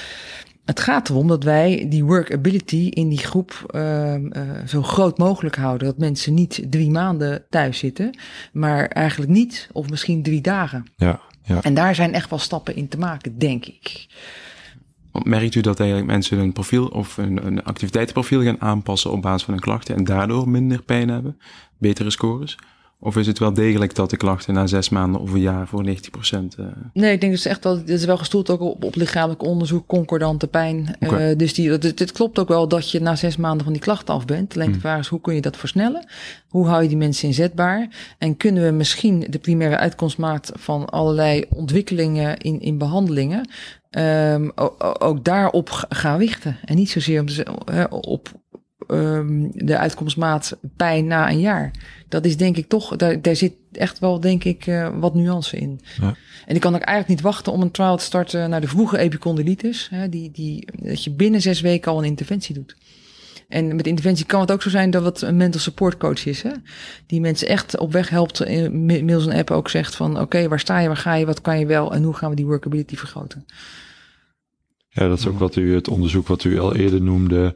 Het gaat erom dat wij die workability in die groep uh, uh, zo groot mogelijk houden. Dat mensen niet drie maanden thuis zitten, maar eigenlijk niet, of misschien drie dagen. Ja, ja. En daar zijn echt wel stappen in te maken, denk ik. Merkt u dat eigenlijk mensen hun profiel of een, een activiteitenprofiel gaan aanpassen op basis van hun klachten en daardoor minder pijn hebben, betere scores? Of is het wel degelijk dat de klachten na zes maanden of een jaar voor 90%? Uh... Nee, ik denk dus echt dat het is wel gestoeld ook op, op lichamelijk onderzoek, concordante pijn. Okay. Uh, dus die, het, het, klopt ook wel dat je na zes maanden van die klachten af bent. Alleen de vraag is, hoe kun je dat versnellen? Hoe hou je die mensen inzetbaar? En kunnen we misschien de primaire uitkomstmaat van allerlei ontwikkelingen in, in behandelingen um, ook, daarop gaan richten? En niet zozeer om, op, um, de uitkomstmaat pijn na een jaar. Dat is denk ik toch, daar, daar zit echt wel denk ik uh, wat nuance in. Ja. En ik kan ook eigenlijk niet wachten om een trial te starten naar de vroege epicondylitis. Hè, die, die, dat je binnen zes weken al een interventie doet. En met interventie kan het ook zo zijn dat het een mental support coach is. Hè? Die mensen echt op weg helpt, middels een app ook zegt van oké, okay, waar sta je, waar ga je, wat kan je wel en hoe gaan we die workability vergroten. Ja, dat is ook wat u, het onderzoek wat u al eerder noemde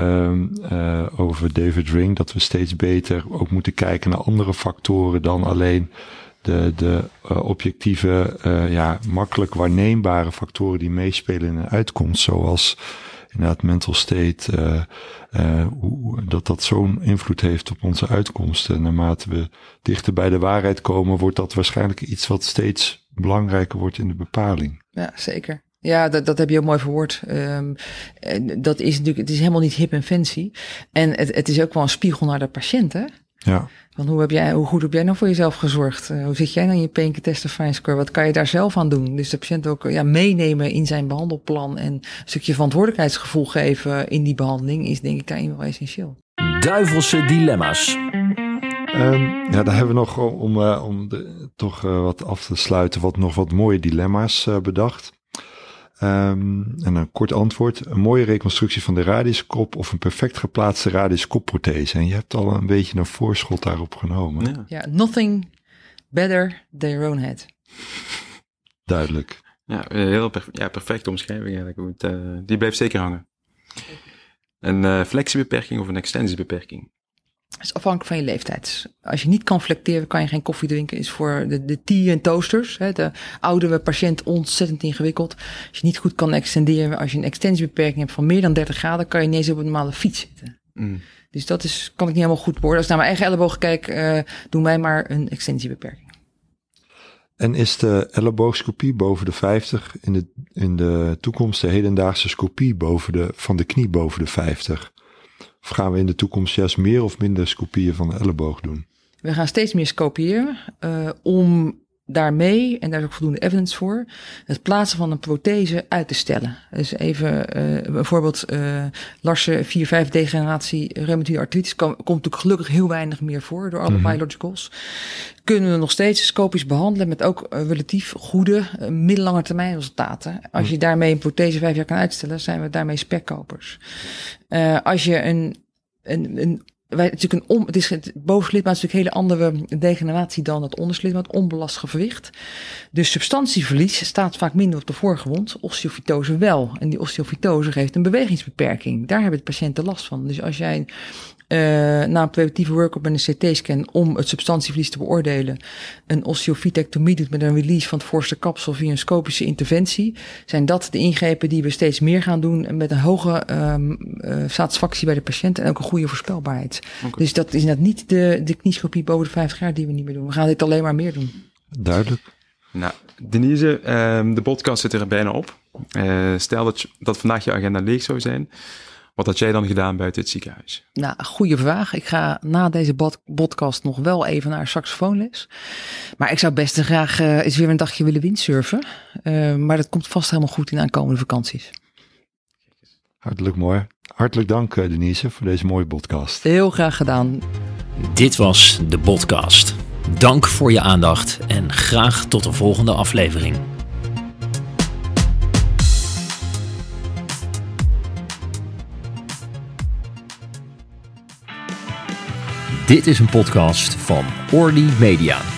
um, uh, over David Ring, dat we steeds beter ook moeten kijken naar andere factoren dan alleen de, de uh, objectieve, uh, ja, makkelijk waarneembare factoren die meespelen in een uitkomst, zoals inderdaad mental state, hoe, dat dat zo'n invloed heeft op onze uitkomsten. Naarmate we dichter bij de waarheid komen, wordt dat waarschijnlijk iets wat steeds belangrijker wordt in de bepaling. Ja, zeker. Ja, dat, dat heb je ook mooi verwoord. Um, dat is natuurlijk, het is helemaal niet hip en fancy. En het, het is ook wel een spiegel naar de patiënt, hè? Ja. Want hoe, heb jij, hoe goed heb jij nou voor jezelf gezorgd? Uh, hoe zit jij nou in je Pain Fine Score? Wat kan je daar zelf aan doen? Dus de patiënt ook ja, meenemen in zijn behandelplan en een stukje verantwoordelijkheidsgevoel geven in die behandeling is denk ik daarin wel essentieel. Duivelse dilemma's. Um, ja, daar hebben we nog om, uh, om de, toch uh, wat af te sluiten, wat nog wat mooie dilemma's uh, bedacht. Um, en een kort antwoord. Een mooie reconstructie van de radiuskop of een perfect geplaatste radiuskopprothese. En je hebt al een beetje een voorschot daarop genomen. Ja, ja nothing better than your own head. Duidelijk. Ja, heel perf ja, perfecte omschrijving eigenlijk. Uh, die blijft zeker hangen. Een uh, flexiebeperking of een extensiebeperking? Is afhankelijk van je leeftijd. Als je niet kan flecteren, kan je geen koffie drinken. Is voor de, de tea en toasters, hè, de oudere patiënt, ontzettend ingewikkeld. Als je niet goed kan extenderen, als je een extensiebeperking hebt van meer dan 30 graden, kan je ineens op een normale fiets zitten. Mm. Dus dat is, kan ik niet helemaal goed worden. Als ik naar mijn eigen elleboog kijk, uh, doe mij maar een extensiebeperking. En is de elleboogscopie boven de 50 in de, in de toekomst de hedendaagse scopie boven de, van de knie boven de 50? Of gaan we in de toekomst juist meer of minder scopieën van de elleboog doen? We gaan steeds meer scopiëren uh, om daarmee, en daar is ook voldoende evidence voor, het plaatsen van een prothese uit te stellen. Dus even uh, bijvoorbeeld uh, Larsen 4-5 degeneratie, reumatoïde artritis, komt natuurlijk gelukkig heel weinig meer voor door alle mm -hmm. biologicals. Kunnen we nog steeds scopisch behandelen met ook uh, relatief goede uh, middellange termijn resultaten. Als je daarmee een prothese vijf jaar kan uitstellen, zijn we daarmee spekkopers. Als je een, een, een wij, natuurlijk een om, het is het bovenslidmaat is natuurlijk een hele andere degeneratie dan het onderslidmaat, onbelast gewricht. Dus substantieverlies staat vaak minder op de voorgrond, osteofytose wel. En die osteofytose geeft een bewegingsbeperking. Daar hebben de patiënten last van. Dus als jij uh, na een preventieve workup en een CT-scan om het substantieverlies te beoordelen, een osteofytectomie doet met een release van het voorste kapsel via een scopische interventie, zijn dat de ingrepen die we steeds meer gaan doen met een hoge um, uh, satisfactie bij de patiënt en ook een goede voorspelbaarheid. Okay. Dus dat is net niet de, de kniescopie boven de 50 jaar die we niet meer doen. We gaan dit alleen maar meer doen. Duidelijk. Nou, Denise, um, de podcast zit er bijna op. Uh, stel dat, dat vandaag je agenda leeg zou zijn. Wat had jij dan gedaan buiten het ziekenhuis? Nou, goede vraag. Ik ga na deze podcast nog wel even naar saxofoonles. Maar ik zou best graag uh, eens weer een dagje willen windsurfen. Uh, maar dat komt vast helemaal goed in aankomende vakanties. Hartelijk mooi. Hartelijk dank Denise voor deze mooie podcast. Heel graag gedaan. Dit was de podcast. Dank voor je aandacht en graag tot de volgende aflevering. Dit is een podcast van Orly Media.